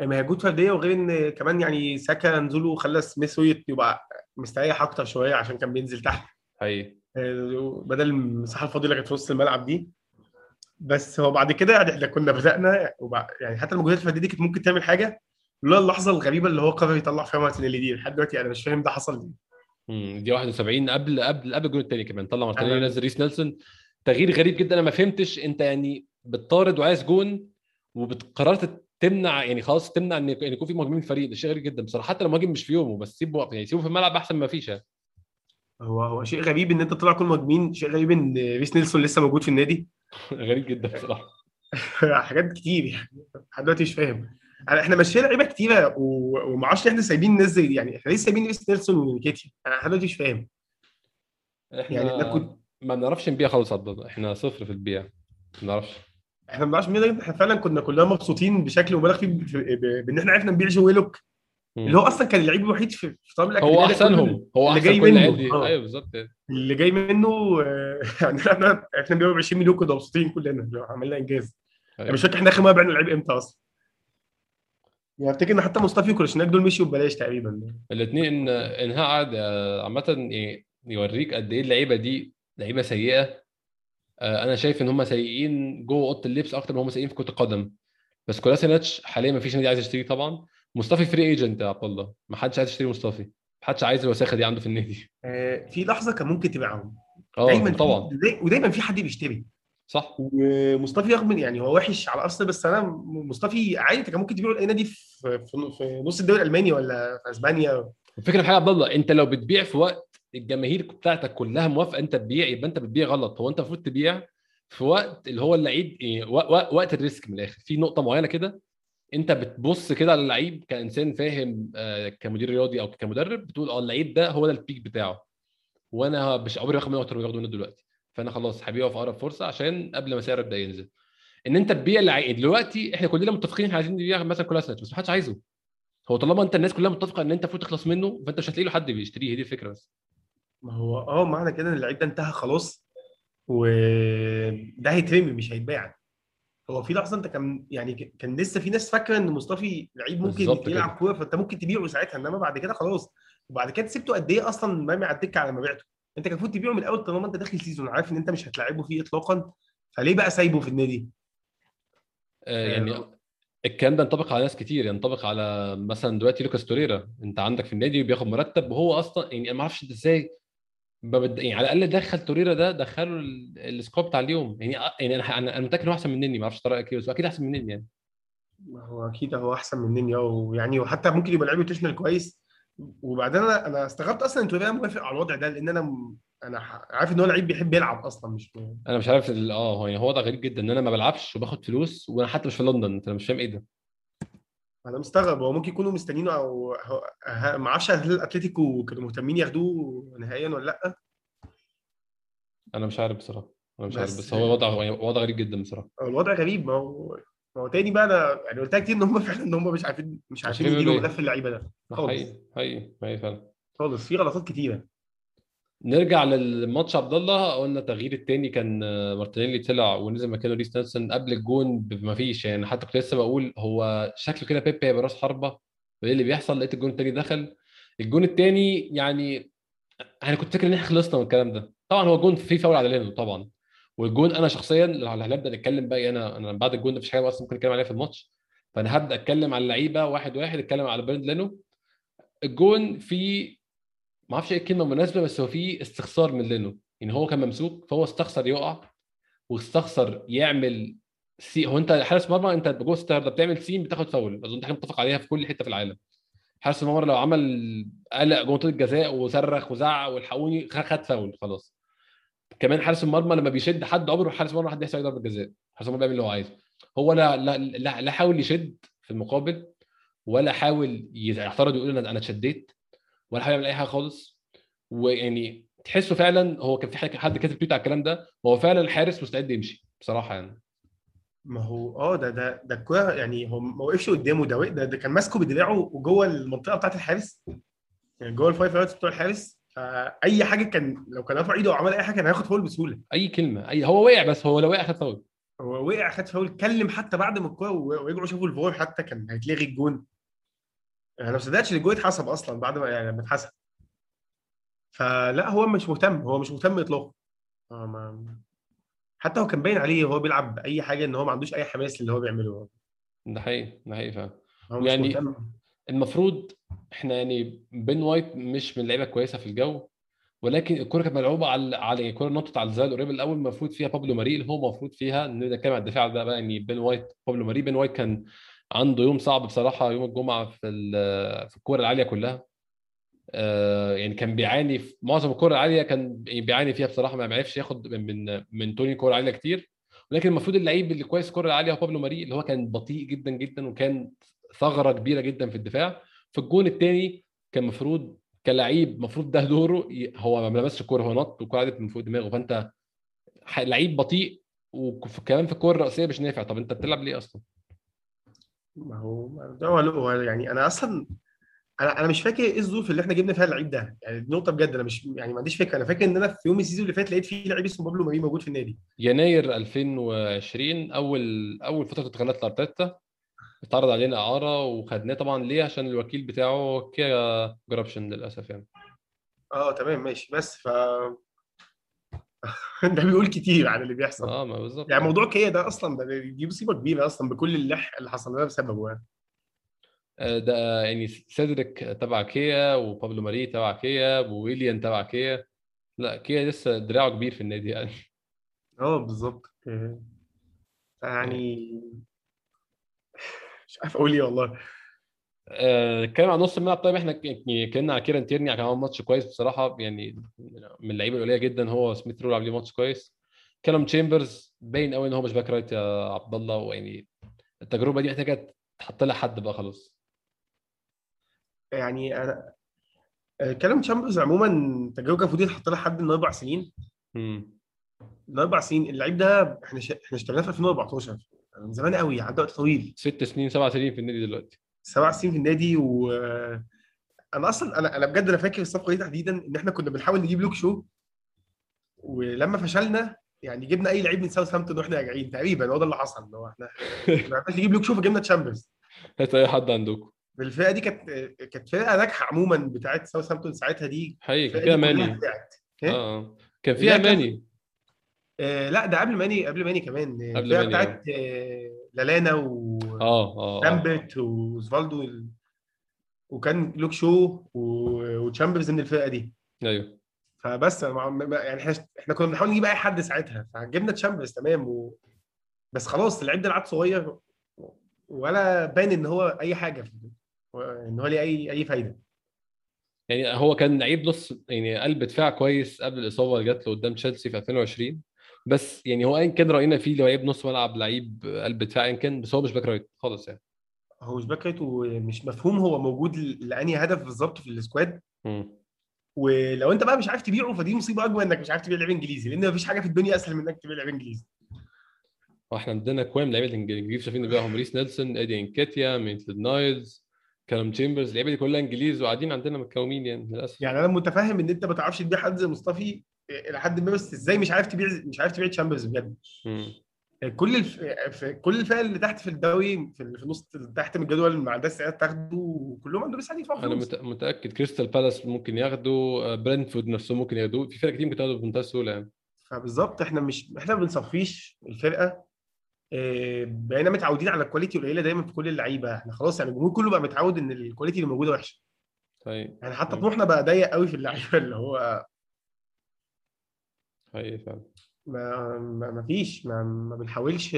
S2: ما هي جهود فرديه وغير إن كمان يعني ساكا نزوله خلى سميث رو يبقى مستريح أكتر شوية عشان كان بينزل تحت.
S1: هي
S2: آه، بدل المساحة الفاضية اللي كانت في وسط الملعب دي. بس هو بعد كده يعني إحنا كنا بدأنا يعني حتى المجهودات الفردية دي كانت ممكن تعمل حاجة. لولا اللحظة الغريبة اللي هو قرر يطلع فيها مارتينيلي دي. لحد دلوقتي أنا مش فاهم ده حصل ليه.
S1: امم دي 71 قبل قبل قبل الجول الثاني كمان. طلع مارتينيلي نزل ريس نيلسون. تغيير غريب جدا أنا ما فهمتش أنت يعني بتطارد وعايز جون وقررت تمنع يعني خلاص تمنع إن يكون في مهاجمين في الفريق. ده شيء غريب جدا بصراحة. حتى لو مهاجم مش في يومه بس سيبه يعني سيبه في الملعب أحسن ما فيش يعني.
S2: هو هو شيء غريب إن أنت تطلع كل مهاجمين. شيء غريب إن ريس نيلسون لسه موجود في النادي.
S1: غريب جدا بصراحة.
S2: حاجات كتير يعني. لحد دلوقتي مش فاهم. إحنا ماشيين لعيبة كتيرة و- وما أعرفش إحنا سايبين الناس زي يعني إحنا ليه سايبين ريس نيلسون ونكيتيا؟ أنا لحد دلوقتي مش فاهم.
S1: إحنا
S2: يعني كنت-
S1: ما بنعرفش نبيع خالص إحنا صفر في البيع. ما بنعرفش
S2: إحنا ما بنعرفش مين إحنا فعلا كنا كلنا مبسوطين بشكل مبالغ فيه ب- بإن إحنا عرفنا نبيع جو ويلوك
S1: مم.
S2: اللي هو أصلا كان اللعيب الوحيد في في table
S1: هو أحسنهم. هو
S2: اللي
S1: أحسن
S2: جاي منه. آه.
S1: أيوه بالظبط
S2: اللي جاي منه آه، يعني إحنا إحنا بنبيعه ب 20 مليون كنا مبسوطين كلنا. عملنا إنجاز.
S1: أيوة.
S2: أنا مش فاكر إحنا آخر مرة بعنا لعيب إمتى أصلا. يعني أفتكر إن حتى مصطفي وكولاسيناك دول مشيوا ببلاش تقريبا.
S1: الاثنين إنهاء عقد آه، عامة ي- يوريك قد إيه اللعيبة دي لعيبة سيئة. أنا شايف إن هم سيئين جوه أوضة اللبس أكتر ما هم سيئين في كرة القدم. بس كولاسينيتش حاليا ما فيش نادي عايز يشتريه طبعا. مصطفي free agent يا عبد الله. ما حدش عايز يشتري مصطفي ما حدش عايز الوساخة دي عنده في النادي.
S2: آه، في لحظة كان ممكن تبيعهم.
S1: آه
S2: دايما
S1: طبعا.
S2: داي- ودايما في حد بيشتري.
S1: صح.
S2: ومصطفي رغم يعني هو وحش على أرسنال بس أنا مصطفي عادي أنت كان ممكن تبيعه لأي نادي في في نص الدوري الألماني ولا في أسبانيا.
S1: الفكرة في حاجة عبد الله. أنت لو بتبيع في وقت الجماهير بتاعتك كلها موافقة إنت تبيع يبقى إنت بتبيع غلط. هو إنت المفروض تبيع في وقت اللي هو اللعيب و- وقت ال risk من الآخر. في نقطة معينة كده إنت بتبص كده على اللعيب كإنسان فاهم آه، كمدير رياضي أو كمدرب بتقول آه اللعيب ده هو ده ال peak بتاعه. وأنا مش عمري باخد منه أكتر من منه دلوقتي. فأنا خلاص هبيعه في أقرب فرصة عشان قبل ما سعره يبدأ ينزل. إن إنت تبيع لعيب دلوقتي إحنا كلنا متفقين إحنا عايزين نبيع مثلا كولاسينيتش بس محدش عايزه. هو طالما إنت الناس كلها متفقة إن إنت المفروض تخلص منه فأنت مش هتلاقي له حد بيشتريه. هي دي الفكرة بس.
S2: ما هو آه معنى كده إن اللعيب ده انتهى خلاص وده هيترمي مش هيتباع. هو في لحظة أنت كان يعني كان لسه في ناس فاكرة إن مصطفي لعيب ممكن يلعب. كورة فأنت ممكن تبيعه ساعتها إنما بعد كده خلاص. وبعد كده سبته قد إيه أصلا مرمي على الدكة على ما بعته أنت كان المفروض تبيعه من الأول طالما أنت داخل season عارف إن أنت مش هتلاعبه فيه اطلاقا. فليه بقى سايبه في النادي؟
S1: آه يعني الكلام ده ينطبق على ناس كتير ينطبق على مثلا دلوقتي لوكاس توريرا. أنت عندك في النادي بياخد مرتب وهو أصلا يعني أنا ما أعرفش إزاي ما بد... يعني على الأقل دخل توريرا ده دخله ال- ال squad بتاع اليوم. يعني يعني أنا أنا متأكد إن هو أحسن مني ما أعرفش رايك إيه بس أكيد أحسن مني يعني.
S2: ما هو أكيد هو أحسن مني آه ويعني وحتى ممكن يبقى لعيب روتيشنال كويس. وبعدين أنا أنا استغربت أصلا إن توريرا موافق على الوضع ده لأن أنا أنا عارف إن هو لعيب بيحب يلعب أصلا مش
S1: أنا مش عارف آه هو يعني هو ده غريب جدا إن أنا ما بلعبش وباخد فلوس وأنا حتى مش في لندن أنت مش فاهم إيه ده.
S2: أنا مستغرب هو ممكن يكونوا مستنينه أو ما أعرفش هل اتلتيكو كانوا مهتمين ياخدوه نهائيا ولا لأ؟
S1: أنا مش عارف بصراحة أنا مش عارف
S2: بس-
S1: بس هو وضع يعني وضع غريب جدا بصراحة.
S2: الوضع غريب ما هو ما هو تاني بقى أنا يعني قلت لك كتير إن هم فعلا إن هم مش عارفين مش عارفين يديروا
S1: يعملوا إيه.
S2: ملف اللعيبة ده. خالص.
S1: حقيقي حقيقي حقيقي فعلا.
S2: خالص في غلطات كتيرة.
S1: نرجع للماتش عبد الله. قلنا التغيير الثاني كان مارتينيلي طلع ونزل مكانه ريس نيلسون قبل الجون ما فيش يعني حتى كنت لسه بقول هو شكله كده بيبي هيبقى راس حربة. وايه اللي بيحصل؟ لقيت الجون الثاني دخل. الجون الثاني يعني أنا كنت فاكر إن إحنا خلصنا من الكلام ده. طبعا هو جون فيه فاول على لينو طبعا. والجون أنا شخصيا لو هنبدا نتكلم بقى أنا أنا بعد الجون ده مفيش حاجة أصلا ممكن نتكلم عليها في الماتش. فأنا هبدأ أتكلم على اللعيبة واحد واحد أتكلم على بيرند لينو. الجون فيه ما أعرفش إيه الكلمة المناسبة بس هو في استخسار من لينو. يعني هو كان ممسوك فهو استخسر يقع واستخسر يعمل scene هو أنت حارس مرمى أنت جوه بتعمل scene بتاخد فاول. اظن حاجة متفق عليها في كل حتة في العالم. حارس المرمى لو عمل قلق جوه منطقة الجزاء وصرخ وزعق والحقوني خد فاول خلاص. كمان حارس المرمى لما بيشد حد عمره حارس المرمى حد يحسب ضربة جزاء. حارس المرمى بيعمل اللي هو عايزه. هو لا لا لا, لا حاول يشد في المقابل ولا حاول يعترض ويقول أنا أنا اتشديت. ولا حاول يعمل أي حاجة خالص. ويعني تحسه فعلا هو كان في حد كاتب تويت على الكلام ده هو فعلا الحارس مستعد يمشي بصراحة يعني.
S2: ما هو آه ده ده ده الكوره يعني هو ما وقفش قدامه. ده ده, ده كان ماسكه بدراعه وجوه المنطقة بتاعت الحارس. يعني جوه ال five yards بتوع الحارس. فأي حاجة كان لو كان رفع إيده وعمل أي حاجة كان هياخد فاول بسهولة.
S1: أي كلمة اي هو وقع بس هو لو وقع خد فاول.
S2: هو وقع خد فاول. اتكلم حتى بعد ما الكورة ورجعوا شافوا الفار حتى كان هيتلغي الجون. أنا ما صدقتش إن الجون اتحسب أصلا بعد ما يعني لما اتحسب. فلا هو مش مهتم هو مش مهتم اطلاقا. ما- حتى هو كان باين عليه وهو بيلعب أي حاجة إن هو ما عندوش أي حماس للي هو بيعمله.
S1: ده حقيقي ده حقيقي فعلا. يعني-
S2: مهتم.
S1: المفروض إحنا يعني بين وايت مش من اللعيبه كويسة في الجو ولكن الكرة كانت ملعوبة على على الكرة نطت على الزاوية القريبة الأول المفروض فيها بابلو ماري اللي هو المفروض فيها نتكلم عن الدفاع ده بقى يعني بين وايت بابلو ماري بين وايت كان عنده يوم صعب بصراحة يوم الجمعة في في الكورة العالية كلها. آه، يعني كان بيعاني في معظم الكور العالية كان بيعاني فيها بصراحة ما عرفش ياخد من من, من توني كور عالية كتير. ولكن المفروض اللعيب اللي كويس الكره العالية هو بابلو ماري اللي هو كان بطيء جدا جدا وكان ثغرة كبيرة جدا في الدفاع. في الجون الثاني كان المفروض كلعيب المفروض ده دوره هو ما لمسش الكورة هو نط والكورة عدت من فوق دماغه. فأنت لعيب بطيء وكمان في الكورة الرأسية مش نافع. طب أنت بتلعب ليه أصلا؟
S2: ما هو ده هو هو يعني أنا أصلا أنا أنا مش فاكر إيه الظروف اللي إحنا جبنا فيها اللعيب ده. يعني دي نقطه بجد أنا مش يعني ما عنديش فكرة. أنا فاكر إن أنا في يوم ال season اللي فات لقيت فيه لعيب اسمه بابلو ماري موجود في النادي.
S1: يناير 2020 أول أول فترة انتقالات لأرتيتا. اتعرض علينا إعارة وخدناه طبعا ليه؟ عشان الوكيل بتاعه كيا جورابشيان للأسف يعني.
S2: آه تمام ماشي. بس ف ده بيقول كتير عن اللي بيحصل.
S1: آه ما بالظبط.
S2: يعني موضوع كيا ده أصلا ده دي مصيبه كبيرة أصلا بكل اللي اللي حصل لنا بسببه يعني.
S1: آه، ده يعني سيدريك تبع كيا وبابلو ماري تبع كيا وويليان تبع كيا. لا كيا لسه دراعه كبير في النادي يعني.
S2: آه بالظبط. آه، يعني مش عارف أقول إيه والله.
S1: آه، نتكلم عن نص الملعب. طيب إحنا يعني اتكلمنا على كيران تيرني كان عامل ماتش كويس بصراحة يعني من اللعيبة القليلة جدا هو سميث رول عاملين ماتش كويس. كالوم تشامبرز باين قوي إن هو مش back right يا عبد الله ويعني التجربة دي محتاجة تحط لها حد بقى خلاص.
S2: يعني أنا آه، كالوم تشامبرز عموما تجربة كان المفروض يتحط لها حد من أربع سنين.
S1: امم
S2: من أربع سنين. اللعيب ده إحنا ش... إحنا اشتريناه في 2014 من زمان قوي عدى وقت طويل.
S1: ست سنين سبع سنين في النادي دلوقتي.
S2: سبع سنين في النادي و أنا أصلا أنا أنا بجد أنا فاكر الصفقة دي تحديدا إن إحنا كنا بنحاول نجيب لوك شو ولما فشلنا يعني جبنا أي لعيب من ساوثهامبتون وإحنا راجعين تقريبا هو ده اللي حصل اللي هو إحنا ما عرفناش نجيب لوك شو فجبنا تشامبرز
S1: هات أي حد عندكم
S2: الفرقه دي كانت كانت فرقة ناجحة عموما بتاعت ساوثهامبتون ساعتها دي
S1: حقيقي كان فيها ماني. آه
S2: إيه؟
S1: آه. كان فيها ماني
S2: آه لا ده قبل ماني قبل ماني كمان
S1: قبل ماني،
S2: بتاعت آه لالانا و
S1: آه آه آه.
S2: لامبرت وزفالدو ال- وكان لوك شو و- وتشامبرز من الفرقة دي.
S1: أيوه.
S2: فبس يعني إحنا إحنا كنا بنحاول نجيب أي حد ساعتها فجبنا تشامبرز تمام و... بس خلاص اللعيب ده لعب صغير ولا بان إن هو أي حاجة في- إن هو ليه اي أي فايدة.
S1: يعني هو كان لعيب نص يعني قلب دفاع كويس قبل الإصابة اللي جات له قدام تشيلسي في 2020 بس يعني هو ايا كان رأينا فيه لعيب نص ملعب لعيب قلب دفاع ايا كان بس هو مش back right خالص يعني.
S2: هو مش back right ومش مفهوم هو موجود ل- لأنهي هدف بالظبط في ال
S1: squad.
S2: ولو أنت بقى مش عارف تبيعه فدي مصيبة أكبر إنك مش عارف تبيع لعيب إنجليزي لأن مفيش حاجة في الدنيا أسهل من إنك تبيع لعيب إنجليزي.
S1: وإحنا عندنا كوام لعيبة الانجليز شايفين بيهم ريس نيلسون إيدي إنكيتيا ميتلاند نايلز كالوم تشامبرز اللعيبة دي كلها إنجليز وقاعدين عندنا متكومين يعني للأسف.
S2: يعني أنا متفهم إن أنت ما تعرفش تبيع حد زي مصطفي إلى حد ما بس إزاي مش عارف تبيع مش عارف تبيع تشامبرز بجد.
S1: مم.
S2: كل الف... في كل الفئة اللي تحت في الدوري في النص تحت من الجدول ما عندهاش سعادة تاخده وكلهم عندهم سعادة يدفعوا أنا
S1: مت- متأكد. كريستال بالاس ممكن ياخدوا آه، برنتفورد نفسهم ممكن ياخدوه في فرق كتير ممكن تاخده بمنتهى السهولة يعني.
S2: فبالظبط إحنا مش إحنا ما بنصفيش الفرقة. آه، بقينا متعودين على ال quality قليلة دايما في كل اللعيبة. إحنا خلاص يعني الجمهور كله بقى متعود إن ال quality اللي موجودة وحشة.
S1: طيب.
S2: يعني حتى. طموحنا بقى ضيق قوي في اللعيبة اللي هو
S1: حقيقي فعلا
S2: ما ما ما فيش ما, ما بنحاولش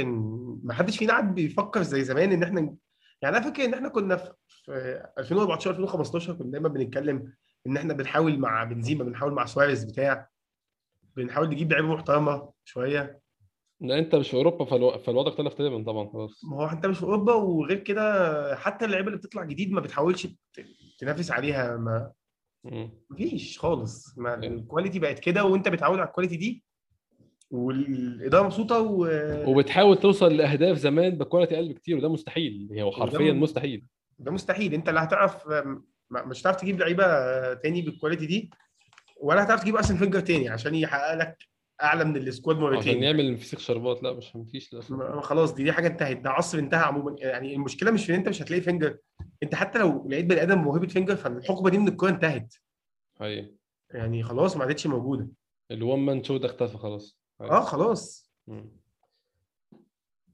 S2: ما حدش فينا قاعد بيفكر زي زمان إن إحنا يعني أنا فاكر إن إحنا كنا في, في 2014 2015 كنا دايما بنتكلم إن إحنا بنحاول مع بنزيما بنحاول مع سواريز بتاع بنحاول نجيب لعيبة محترمة شوية
S1: لا أنت مش في أوروبا فالو... فالوضع اختلف تماما طبعا خلاص
S2: ما هو أنت مش في أوروبا وغير كده حتى اللعيبة اللي بتطلع جديد ما بتحاولش تنافس عليها ما. مفيش خالص. ما
S1: أيوة.
S2: ال quality بقت كده وانت بتعود على ال quality دي والإدارة مبسوطة و...
S1: وبتحاول توصل لأهداف زمان ب quality أقل بكتير وده مستحيل. هو حرفيا مستحيل.
S2: ده مستحيل. انت لا هتعرف ما- مش هتعرف تجيب لعيبة تاني بال quality دي ولا هتعرف تجيب ارسن فينجر تاني عشان يحقق لك أعلى من ال squad
S1: عشان
S2: مرتين.
S1: يعمل فسيخ شربات. لا مش مفيش للاسف
S2: ما- خلاص دي دي حاجة انتهت ده عصر انتهى عموما. يعني المشكلة مش في إن انت مش هتلاقي فينجر انت حتى لو لقيت بني آدم موهبة فينجر فالحقبة دي من الكوره انتهت.
S1: حقيقي
S2: يعني خلاص ما عادتش موجودة.
S1: ال one man show ده اختفى خلاص.
S2: آه خلاص.
S1: مم.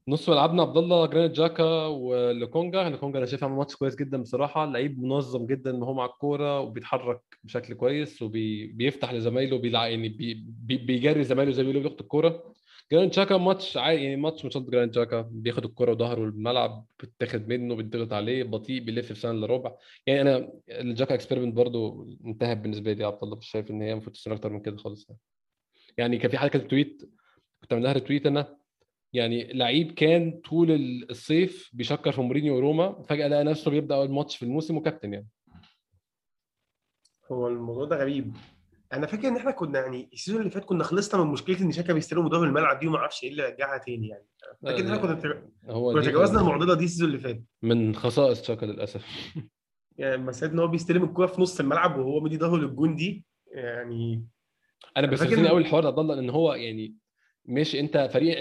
S1: نص ملعبنا عبد الله جرانيت جاكا ولوكونجا لوكونجا أنا شايف عمل ماتش كويس جدا بصراحة. لعيب منظم جدا وهو مع الكورة وبيتحرك بشكل كويس وبيفتح لزمايله بيلع يعني بي بي بيجري زمايله زي ما بيقولوا بياخد الكورة. جرانيت جاكا ماتش عادي يعني ماتش ماتشات جرانيت جاكا بياخد الكوره وظهره الملعب بتاخد منه بيضغط عليه بطيء بيلف في سنة إلا ربع. يعني أنا الجاكا experiment برضو انتهت بالنسبة لي يا عبد الله مش شايف إن هي المفروض تستمر أكتر من كده خالص يعني. يعني كان في حاجة كانت tweet كنت عامل لها retweet أنا. يعني لعيب كان طول الصيف بيشكر في مورينيو وروما فجأة لقى نفسه بيبدأ اول ماتش في الموسم وكابتن يعني.
S2: هو الموضوع ده غريب. أنا فاكر إن إحنا كنا يعني ال season اللي فات كنا خلصنا من مشكلة إن شاكا بيستلم مدي ظهره الملعب دي وما أعرفش إيه اللي رجعها تاني يعني. فاكر إن إحنا كنا كنا تجاوزنا المعضلة دي ال season اللي فات.
S1: من خصائص شاكا للأسف.
S2: يعني مسألة إن هو بيستلم الكورة في نص الملعب وهو مدي ظهره للجون دي يعني
S1: أنا
S2: فاكر
S1: بيستفزني
S2: إن-
S1: قوي الحوار ده عبد الله إن هو يعني مش أنت فريق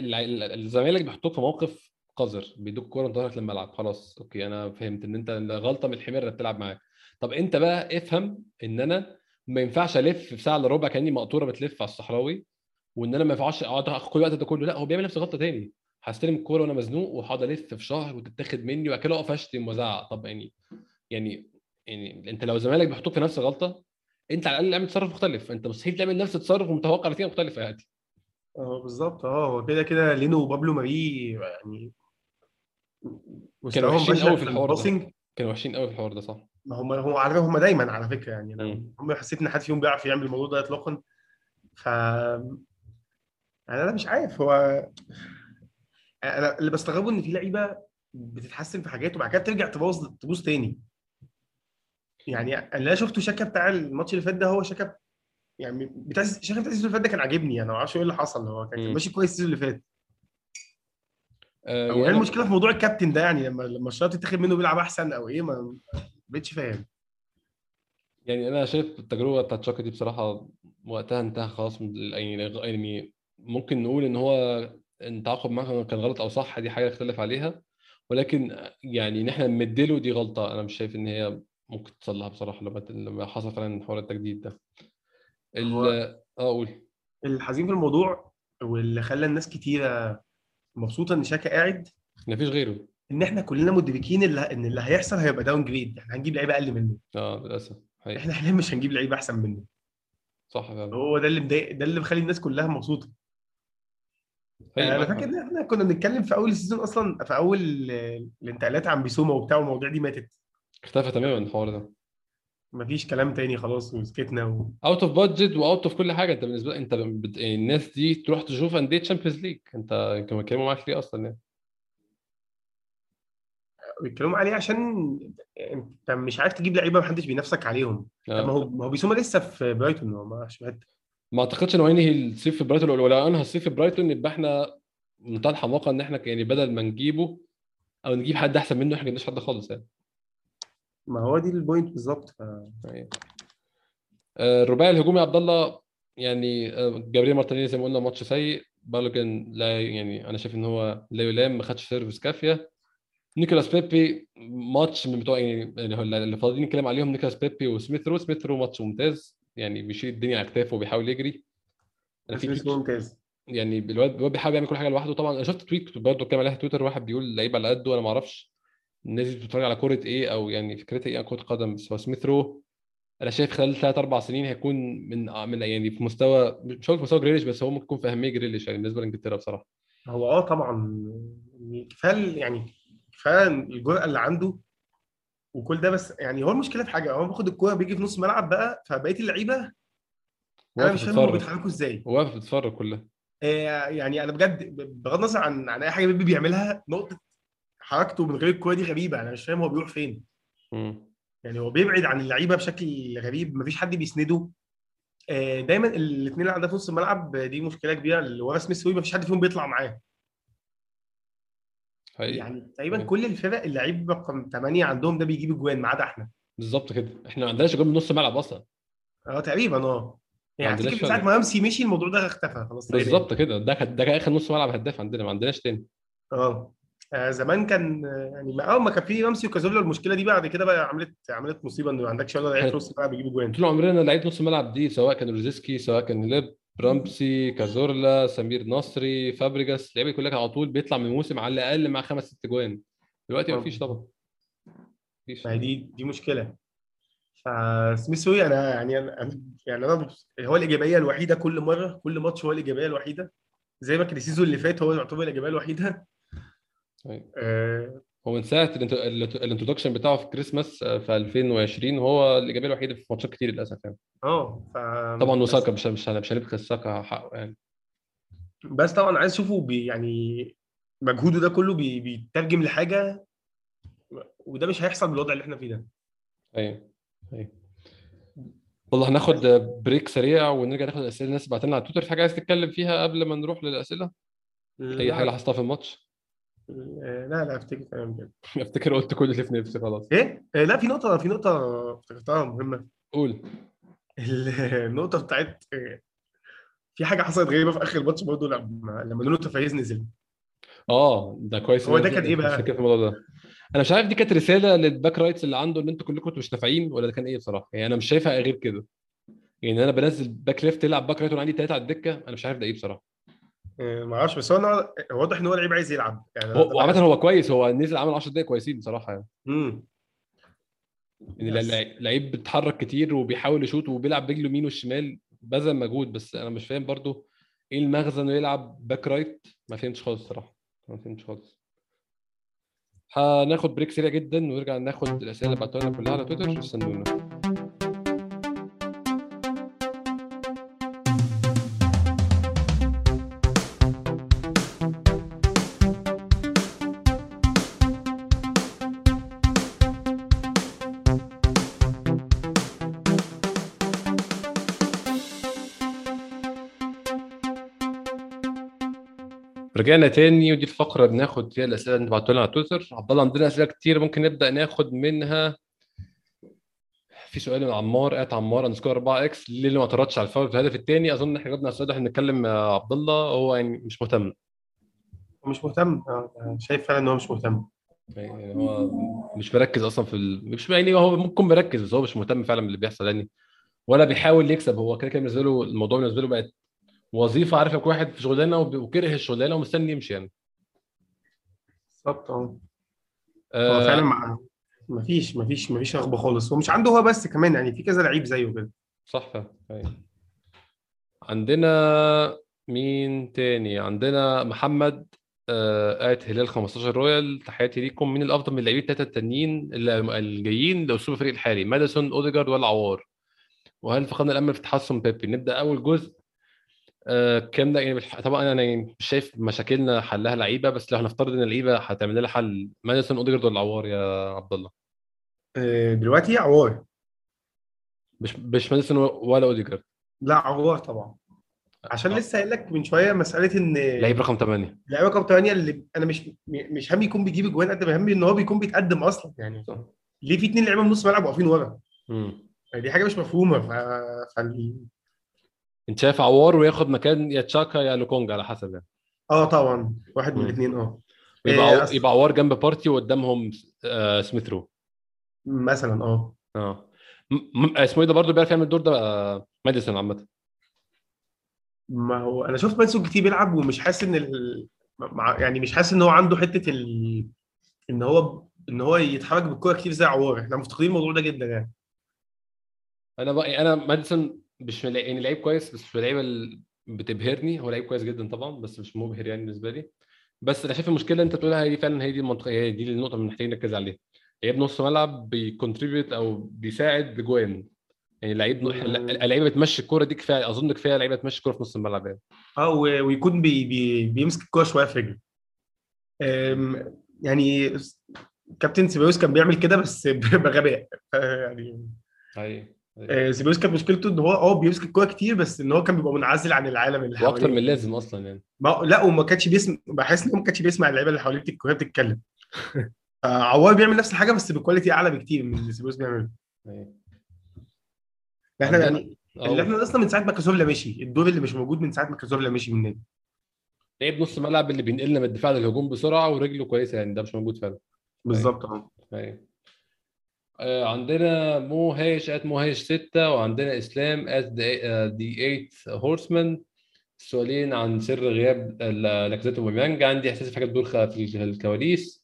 S1: الزمالك بيحطوك في موقف قذر بيدوك كورة انت ظهرك للملعب خلاص أوكي أنا فهمت إن أنت غلطة من الحمير اللي بتلعب معاه طب أنت بقى افهم إن أنا ما ينفعش ألف في ساعة إلا ربع كأني مقطورة بتلف على الصحراوي وإن أنا ما ينفعش أقعد كل الوقت ده كله. لا هو بيعمل نفس الغلطه تاني. هستلم الكوره وأنا مزنوق وهقعد ألف في شهر وتتاخد مني وبعد كده أقف أشتم وأزعق. طب يعني يعني يعني أنت لو زمالك بيحطوك في نفس الغلطة أنت على الأقل اعمل تصرف مختلف. أنت مستحيل تعمل نفس التصرف ومتوقع نتيجة مختلفة يعني.
S2: آه بالظبط. آه هو كده كده لينو وبابلو ماري يعني
S1: كانوا
S2: مستواهم
S1: وحشين
S2: بشع
S1: قوي في الحوار ده. كانوا وحشين قوي في الحوار ده صح
S2: ما هم هو على فكرة هم دايما على فكرة يعني
S1: أنا.
S2: هم حسيت إن حد فيهم بيعرف يعمل الموضوع ده اطلاقا ف يعني أنا مش عارف هو أنا اللي بستغربه إن في لعيبة بتتحسن في حاجات وبعد كده ترجع تبوظ تبوظ تاني يعني اللي أنا شفته شاكا بتاع الماتش اللي فات ده هو شاكا يعني بتاع شاكا بتاع ال season اللي فات ده كان عاجبني أنا ما أعرفش إيه اللي حصل هو كان. ماشي كويس ال season اللي فات
S1: آه يعني
S2: إيه
S1: أنا-
S2: المشكلة في موضوع الكابتن ده؟ يعني لما لما الشارة تتاخد منه بيلعب أحسن أو إيه؟ ما بقتش فاهم.
S1: يعني أنا شايف التجربة بتاعت شاكا دي بصراحة وقتها انتهى خلاص يعني يعني ممكن نقول إن هو التعاقد معاه كان غلط أو صح دي حاجة نختلف عليها. ولكن يعني إن إحنا نمدله دي غلطة أنا مش شايف إن هي ممكن تصلح بصراحة لما لما حصل فعلا حوار التجديد ده. ال-
S2: هو-
S1: آه أقول
S2: الحزين في الموضوع واللي خلى الناس كتيرة مبسوطة إن شاكا قاعد.
S1: مفيش غيره.
S2: إن إحنا كلنا مدركين اللي إن اللي هيحصل هيبقى داون جريد إحنا هنجيب لعيبة أقل منه.
S1: آه للأسف. حقيقي.
S2: إحنا حاليا مش هنجيب لعيبة أحسن منه.
S1: صح فعلا.
S2: هو ده اللي مضايق ده اللي مخلي الناس كلها مبسوطة.
S1: حقيقي أنا
S2: فاكر. إن إحنا كنا بنتكلم في أول ال season أصلا في أول آه، الانتقالات عن بيسوما وبتاع والمواضيع دي ماتت.
S1: اختفى تماما الحوار ده.
S2: مفيش كلام تاني خلاص وسكتنا و...
S1: out of budget و out of كل حاجة. انت بالنسبة انت بت... الناس دي تروح تشوف انديه Champions League انت كانوا بيتكلموا معاك ليه أصلا يعني؟
S2: بيتكلموا عليه عشان انت مش عارف تجيب لعيبة محدش بينافسك عليهم. طب ما
S1: آه.
S2: هو ما هو بيسوما لسه في برايتون هو ما
S1: ما أعتقدش انه هينهي الصيف في برايتون ولا انهى الصيف في برايتون يبقى إحنا منتهى الحماقه إن إحنا يعني بدل ما نجيبه أو نجيب حد أحسن منه إحنا ما جبناش حد خالص يعني.
S2: ما هو دي ال point بالظبط ف...
S1: يعني. آه، الرباعي الهجومي عبد الله يعني آه، جابريل مارتينيلي زي ما قلنا ماتش سيء. بالوجن لا يعني أنا شايف إن هو لا يلام ما خدش service كافية. نيكولاس بيبي ماتش من بتوع يعني اللي هو اللي فاضيين نتكلم عليهم نيكولاس بيبي وسميث رو. سميث رو ماتش ممتاز يعني بيشيل الدنيا على كتافه وبيحاول يجري. أنا في
S2: ممتاز.
S1: يعني الواد الواد بيحاول يعمل كل حاجة لوحده. طبعا أنا شفت tweet برضه كان عليها تويتر واحد بيقول لعيب على قده أنا ما أعرفش. الناس بتتفرج على كوره إيه أو يعني فكرتها إيه عن كرة قدم بس هو سميث رو. أنا شايف خلال ثلاث أربع سنين هيكون من من يعني في مستوى مش هقول في مستوى جريليش بس هو ممكن يكون في أهمية جريليش يعني بالنسبة لإنجلترا بصراحة.
S2: هو آه طبعا يعني كفايه يعني كفاية الجرأة اللي عنده وكل ده بس يعني هو المشكلة في حاجة هو بياخد الكورة بيجي في نص الملعب بقى فبقية اللعيبة
S1: أنا
S2: مش فاهم هم
S1: بتتفرج
S2: بيتحركوا إزاي.
S1: واقف بتتفرج كلها.
S2: آه، يعني أنا بجد بغض النظر عن عن أي حاجة بيبي بيعملها نقطة حركته من غير الكورة دي غريبة أنا مش فاهم هو بيروح فين.
S1: مم.
S2: يعني هو بيبعد عن اللعيبة بشكل غريب مفيش حد بيسنده. آه، دايما الاثنين اللي عندها في نص الملعب دي مشكلة كبيرة اللي ورا سميث وي مفيش حد فيهم بيطلع معاه.
S1: حقيقي.
S2: يعني تقريبا
S1: حقيقي.
S2: كل الفرق اللعيب رقم 8 عندهم ده بيجيب اجوان ما عدا إحنا.
S1: بالظبط كده. إحنا ما عندناش جول من نص الملعب أصلا.
S2: آه تقريبا آه. يعني من
S1: ساعة.
S2: ما امسي مشي الموضوع ده اختفى خلاص.
S1: بالظبط كده. ده ده كان آخر نص ملعب هداف عندنا ما عندناش تاني.
S2: آه. زمان كان يعني ما- أول ما كان في رمسي وكازولا المشكلة دي بعد كده بقى عملت عملت مصيبة إنه ما عندكش ولا لعيب نص الملعب بيجيب جوان.
S1: طول عمرنا لعيبه نص الملعب دي سواء كان روزيسكي سواء كان ليب رامسي كازورلا سمير نصري فابريجاس اللعيبة كلها على طول بيطلع من الموسم على الأقل مع خمس ست جوان. دلوقتي. ما فيش طبعا. مفيش.
S2: دي دي مشكلة. فسميث رو أنا يعني أنا يعني أنا هو الإيجابية الوحيدة كل مرة كل ماتش هو الإيجابية الوحيدة. زي ما كان ال season اللي فات هو يعتبر الإيجابية
S1: الوحيدة.
S2: آه.
S1: هو من ساعة ال int- ال int- ال introduction بتاعه في كريسماس آه، في 2020 هو الإيجابية الوحيدة في ماتشات كتير للأسف يعني.
S2: آه ف
S1: طبعا وساكا مش مش مش هنبخس ساكا حقه يعني.
S2: بس طبعا عايز أشوفه بي يعني مجهوده ده كله بي بيترجم لحاجة وده مش هيحصل بالوضع اللي إحنا فيه ده.
S1: أيوه أيوه والله هناخد break سريع ونرجع ناخد الأسئلة الناس بعت لنا على تويتر. في حاجة عايز تتكلم فيها قبل ما نروح للأسئلة؟ أي حاجة لاحظتها في الماتش؟
S2: لا لا لا أفتكر تمام كده
S1: أفتكر قلت كل اللي في نفسي خلاص.
S2: إيه؟ آه، لا في نقطة في نقطة افتكرتها مهمة.
S1: قول.
S2: النقطة بتاعت آه، في حاجة حصلت غريبة في آخر الماتش برضه لما لما نونو تفاريز نزل.
S1: آه ده كويس.
S2: هو ده كان إيه بقى؟
S1: في الموضوع ده. أنا مش عارف دي كانت رسالة لل back rights اللي عنده إن أنتوا كلكم كنتوا مش نافعين ولا ده كان إيه بصراحة؟ يعني أنا مش شايفها غير كده. يعني أنا بنزل back left يلعب back right وأنا عندي ثلاثة على الدكة أنا مش عارف ده إيه بصراحة.
S2: آه، ما أعرفش بس هو أنا هو واضح إن هو لعيب عايز يلعب. يعني
S1: هو وعامه هو كويس هو نزل عمل 10 دقايق كويسين بصراحة يعني.
S2: امم
S1: يعني لعيب بيتحرك كتير وبيحاول يشوط وبيلعب برجله اليمين والشمال بذل مجهود بس أنا مش فاهم برضو إيه المغزى إنه يلعب back right ما فهمتش خالص الصراحه ما فهمتش خالص. هناخد break سريع جدا ونرجع ناخد الأسئلة اللي بعتوها لنا كلها على تويتر استنونا رجعنا تاني ودي الفقرة بناخد فيها الأسئلة اللي بعتوها لنا على تويتر. عبد الله عندنا أسئلة كتير ممكن نبدأ ناخد منها. في سؤال من عمار at عمار underscore 4 x. ليه ما اعترضش على الفاول في الهدف الثاني أظن إحنا جبنا السؤال ده إحنا بنتكلم مع عبد الله هو يعني مش مهتم.
S2: مش مهتم؟ آه، شايف فعلا إن هو مش مهتم.
S1: يعني هو مش مركز أصلا في ال... مش يعني هو ممكن مركز بس هو مش مهتم فعلا باللي بيحصل يعني. ولا بيحاول يكسب هو كده كده بالنسبة له الموضوع بالنسبة له بقت وظيفة عارف واحد في شغلانة وكره الشغلانة ومستني يمشي يعني.
S2: بالظبط آه. هو
S1: آه
S2: فعلا ما فيش ما فيش ما فيش رغبة خالص. ومش عنده هو بس كمان يعني في كذا لعيب زيه كده.
S1: صح. فعلا أيوة. عندنا مين تاني؟ عندنا محمد آه قاعد هلال 15 رويال. تحياتي ليكم. مين الأفضل من اللاعبين الثلاثه التانيين اللي الجايين لأسلوب الفريق الحالي؟ ماديسون أوديجارد ولا عوار؟ وهل فقدنا الأمل في تحسن بيبي؟ نبدأ أول جزء. كام ده؟ يعني طبعا أنا يعني شايف مشاكلنا حلها لعيبة بس لو هنفترض إن اللعيبة هتعمل لها حل ماديسون أوديجارد ولا عوار يا عبد الله
S2: آه، دلوقتي عوار.
S1: مش مش ماديسون ولا أوديجارد.
S2: لا عوار طبعا. عشان
S1: آه.
S2: لسه قايل لك من شوية مسألة إن
S1: لعيب رقم 8
S2: لعيبه رقم 8 اللي أنا مش مش هم يكون بيجيب اجوان قد ما همي إن هو بيكون بيتقدم أصلا يعني
S1: صح.
S2: ليه في اتنين لعيبة من نص ملعب واقفين ورا؟
S1: امم
S2: يعني دي حاجة مش مفهومة ف... فال...
S1: انت شايف عوار وياخد مكان يا تشاكا يا لوكونجا على حسب يعني.
S2: آه طبعا واحد من. الاثنين آه.
S1: يبقى
S2: إيه،. أص-
S1: يبقى عوار جنب بارتي وقدامهم آه سميث رو.
S2: مثلا آه.
S1: آه. م... م... اسمه إيه ده برضه بيعرف يعمل الدور ده؟ آه ماديسون عامة.
S2: ما هو أنا شفت ماديسون كتير بيلعب ومش حاسس إن ال... مع... يعني مش حاسس إن هو عنده حتة ال... إن هو إن هو يتحرك بالكورة كتير زي عوار. إحنا مفتقدين الموضوع ده جدا يعني.
S1: أنا بقى أنا ماديسون مش ملا- يعني لعيب كويس بس مش اللعيبه اللي بتبهرني. هو لعيب كويس جدا طبعا بس مش مبهر يعني بالنسبة لي. بس أنا شايف المشكلة اللي أنت بتقولها هي دي فعلا هي دي المنطقة هي دي النقطة اللي محتاجين نركز عليها. لعيب نص ملعب بي contribute أو بيساعد بجوان. يعني لعيب
S2: مم.
S1: اللعيبه بتمشي الكورة دي كفاية أظن كفاية لعيبة تمشي الكورة في نص الملعب يعني.
S2: آه. ويكون بي... بي... بيمسك الكورة شوية في رجله. يعني كابتن سيبايوس كان بيعمل كده بس بغباء. يعني
S1: أيوه.
S2: آه، سيبايوس كانت مشكلته إن هو آه بيمسك الكورة كتير بس إن هو كان بيبقى منعزل عن العالم اللي
S1: وأكتر
S2: حواليه.
S1: من اللازم أصلا يعني.
S2: ما لا وما كانش بيسمع بحس إن هو ما كانش بيسمع اللعيبة اللي حواليه وهي بتتكلم. آه، عوار بيعمل نفس الحاجة بس ب quality أعلى بكتير من اللي سيبايوس بيعمله.
S1: أيوة.
S2: إحنا
S1: عندنا-
S2: يعني اللي إحنا أصلا من ساعة ما كازورلا مشي الدور اللي مش موجود من ساعة ما كازورلا مشي من النادي.
S1: لعيب نص ملعب اللي بينقلنا من الدفاع للهجوم بسرعة ورجله كويسة يعني ده مش موجود فعلا.
S2: بالظبط آه.
S1: أيوة. آه، عندنا مو هايش ات مو هايش 6 وعندنا اسلام ات دي 8 هورسمان سؤالين عن سر غياب لاكازيت وبيمانج عندي إحساس في حاجات بتدور في الكواليس.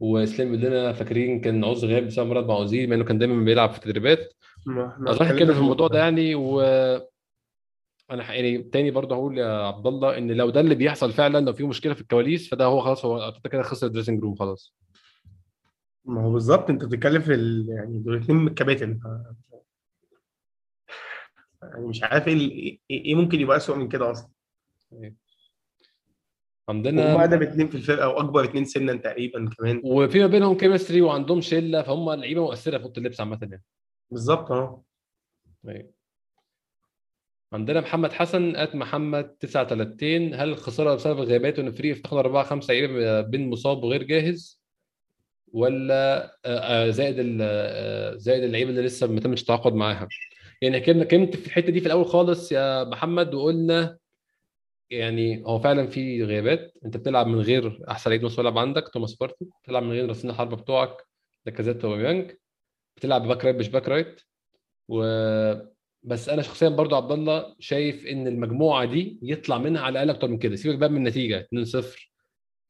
S1: وإسلام لنا فاكرين كان عذر غياب بسبب مرض مع اوزيل مع إنه كان دايما بيلعب في التدريبات. اظن
S2: اتكلمنا
S1: كده في الموضوع ده يعني و أنا يعني تاني برضه هقول يا عبد الله إن لو ده اللي بيحصل فعلا لو في مشكلة في الكواليس فده هو خلاص هو كده خسر ال dressing room خلاص.
S2: ما هو بالظبط انت بتتكلم في ال... يعني دول اتنين من الكباتن ف- يعني مش عارف إيه ال- إيه إيه ممكن يبقى اسوء من كده أصلا. هم
S1: عندنا
S2: أقدم اتنين في الفرقة واكبر اتنين سنا تقريبا كمان.
S1: وفي ما بينهم chemistry وعندهم شلة فهم لعيبة مؤثرة في أوضة اللبس عامة يعني.
S2: بالظبط أه.
S1: أيوة. عندنا محمد حسن ات محمد 39 هل الخسارة بسبب الغيابات وان الفريق افتقد أربعة خمسة لعيبة بين مصاب وغير جاهز؟ ولا آه، آه، زائد آه، زائد اللعيبه اللي لسه ما تمش التعاقد معاها. يعني كنا كنت في الحتة دي في الأول خالص يا محمد وقلنا يعني هو فعلا في غيابات. أنت بتلعب من غير أحسن لعيب نص ملعب عندك توماس بارتي بتلعب من غير راسين الحربة بتوعك لاكازيت وأوباميانج بتلعب back right مش back right. و بس أنا شخصيا برضو عبد الله شايف إن المجموعة دي يطلع منها على الأقل أكتر من كده. سيبك بقى من النتيجة. 2-0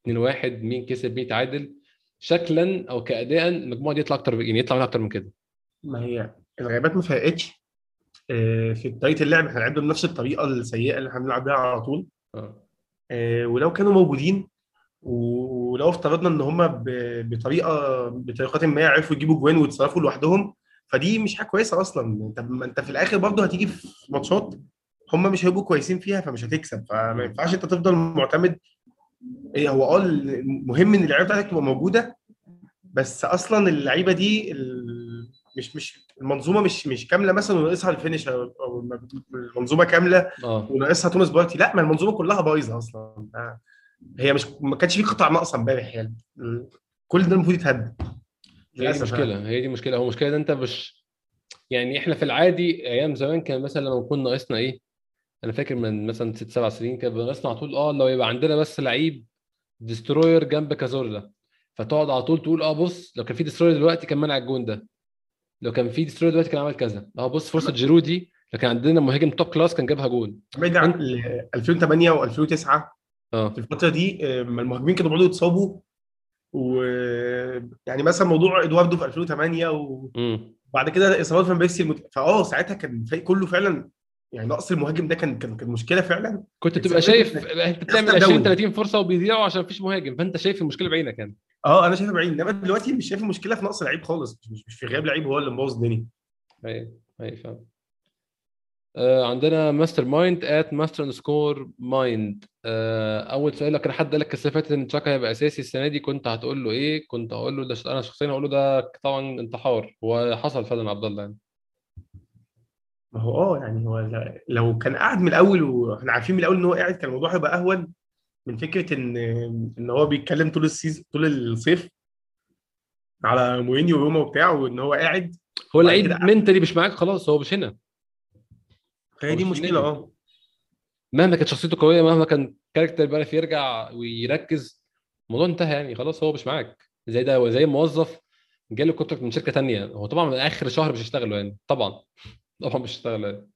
S1: 2-1 مين كسب مين تعادل. شكلا أو كاداء المجموعه دي يطلع أكتر يعني يطلع منها أكتر من كده.
S2: ما هي الغيابات ما فرقتش. آه، في طريقه اللعب إحنا لعبنا بنفس الطريقة السيئة اللي إحنا بنلعب بيها على طول.
S1: آه.
S2: آه، ولو كانوا موجودين ولو افترضنا إن هم بطريقه بطريقة ما عرفوا يجيبوا جوان ويتصرفوا لوحدهم فدي مش حاجة كويسة أصلا. انت أنت في الآخر برضه هتيجي في ماتشات هم مش هيبقوا كويسين فيها فمش هتكسب. فما ينفعش أنت تفضل معتمد إيه هو آه المهم إن اللعيبة بتاعتك تبقى موجودة بس أصلا اللعيبة دي مش مش المنظومة مش مش كاملة مثلا وناقصها ال finish أو المنظومة كاملة
S1: آه.
S2: وناقصها توماس بارتي. لا ما المنظومة كلها بايظة أصلا. آه. هي مش ما كانش في قطع ناقصة امبارح يعني. كل ده المفروض يتهد.
S1: هي دي
S2: للأسف
S1: مشكلة هي دي مشكلة. هو مشكلة إن أنت مش يعني إحنا في العادي أيام زمان كان مثلا لما كنا ناقصنا إيه؟ أنا فاكر من مثلا ست سبع سنين كان على طول آه لو يبقى عندنا بس لعيب destroyer جنب كازورلا فتقعد على طول تقول آه بص لو كان في destroyer دلوقتي كان منع الجون ده. لو كان في destroyer دلوقتي كان عمل كذا. آه بص فرصة جيرو دي لو كان عندنا مهاجم top class كان جابها جون.
S2: بعيد عن ال 2008 و2009
S1: آه.
S2: في الفترة دي آه، المهاجمين كانوا برضه يتصابوا و يعني مثلا موضوع إدواردو في 2008 و...
S1: امم
S2: بعد كده إصابات فان بيرسي المت... فآه ساعتها كان الفريق كله فعلا يعني نقص المهاجم ده كان كان كان مشكلة فعلا.
S1: كنت
S2: بس
S1: تبقى
S2: الفكرة
S1: شايف أنت بتعمل
S2: تخسر
S1: 20
S2: دوري.
S1: 30 فرصة وبيضيعوا عشان مفيش مهاجم فأنت شايف المشكلة بعينك يعني.
S2: آه أنا شايفها بعيد إنما دلوقتي مش شايف المشكلة في نقص لعيب خالص مش مش, في غياب لعيب هو اللي مبوظ الدنيا.
S1: أيوه أيوه فاهم. آه عندنا mastermind at master score mind. أول سؤال لك حد قال لك السنة فاتت إن تشاكا هيبقى أساسي السنة دي كنت هتقول له إيه؟ كنت هقول له ده أنا شخصيا هقول له ده طبعا انتحار وحصل فعلا عبد الله يعني.
S2: ما هو آه يعني هو ل- لو كان قاعد من الأول وإحنا عارفين من الأول إن هو قاعد كان الموضوع هيبقى أهون من فكرة إن إن هو بيتكلم طول ال season طول الصيف على مورينيو وروما وبتاع وإن هو قاعد
S1: هو اللعيب mentally مش معاك خلاص هو مش هنا.
S2: هي دي
S1: هو مش
S2: مشكله
S1: نادي.
S2: آه.
S1: مهما كانت شخصيته قوية مهما كان character بيعرف يرجع ويركز الموضوع انتهى يعني خلاص هو مش معاك. زي ده زي موظف جاله contract من شركة تانية. هو طبعا من آخر شهر مش هيشتغل يعني طبعا. طبعا مش هيشتغل يعني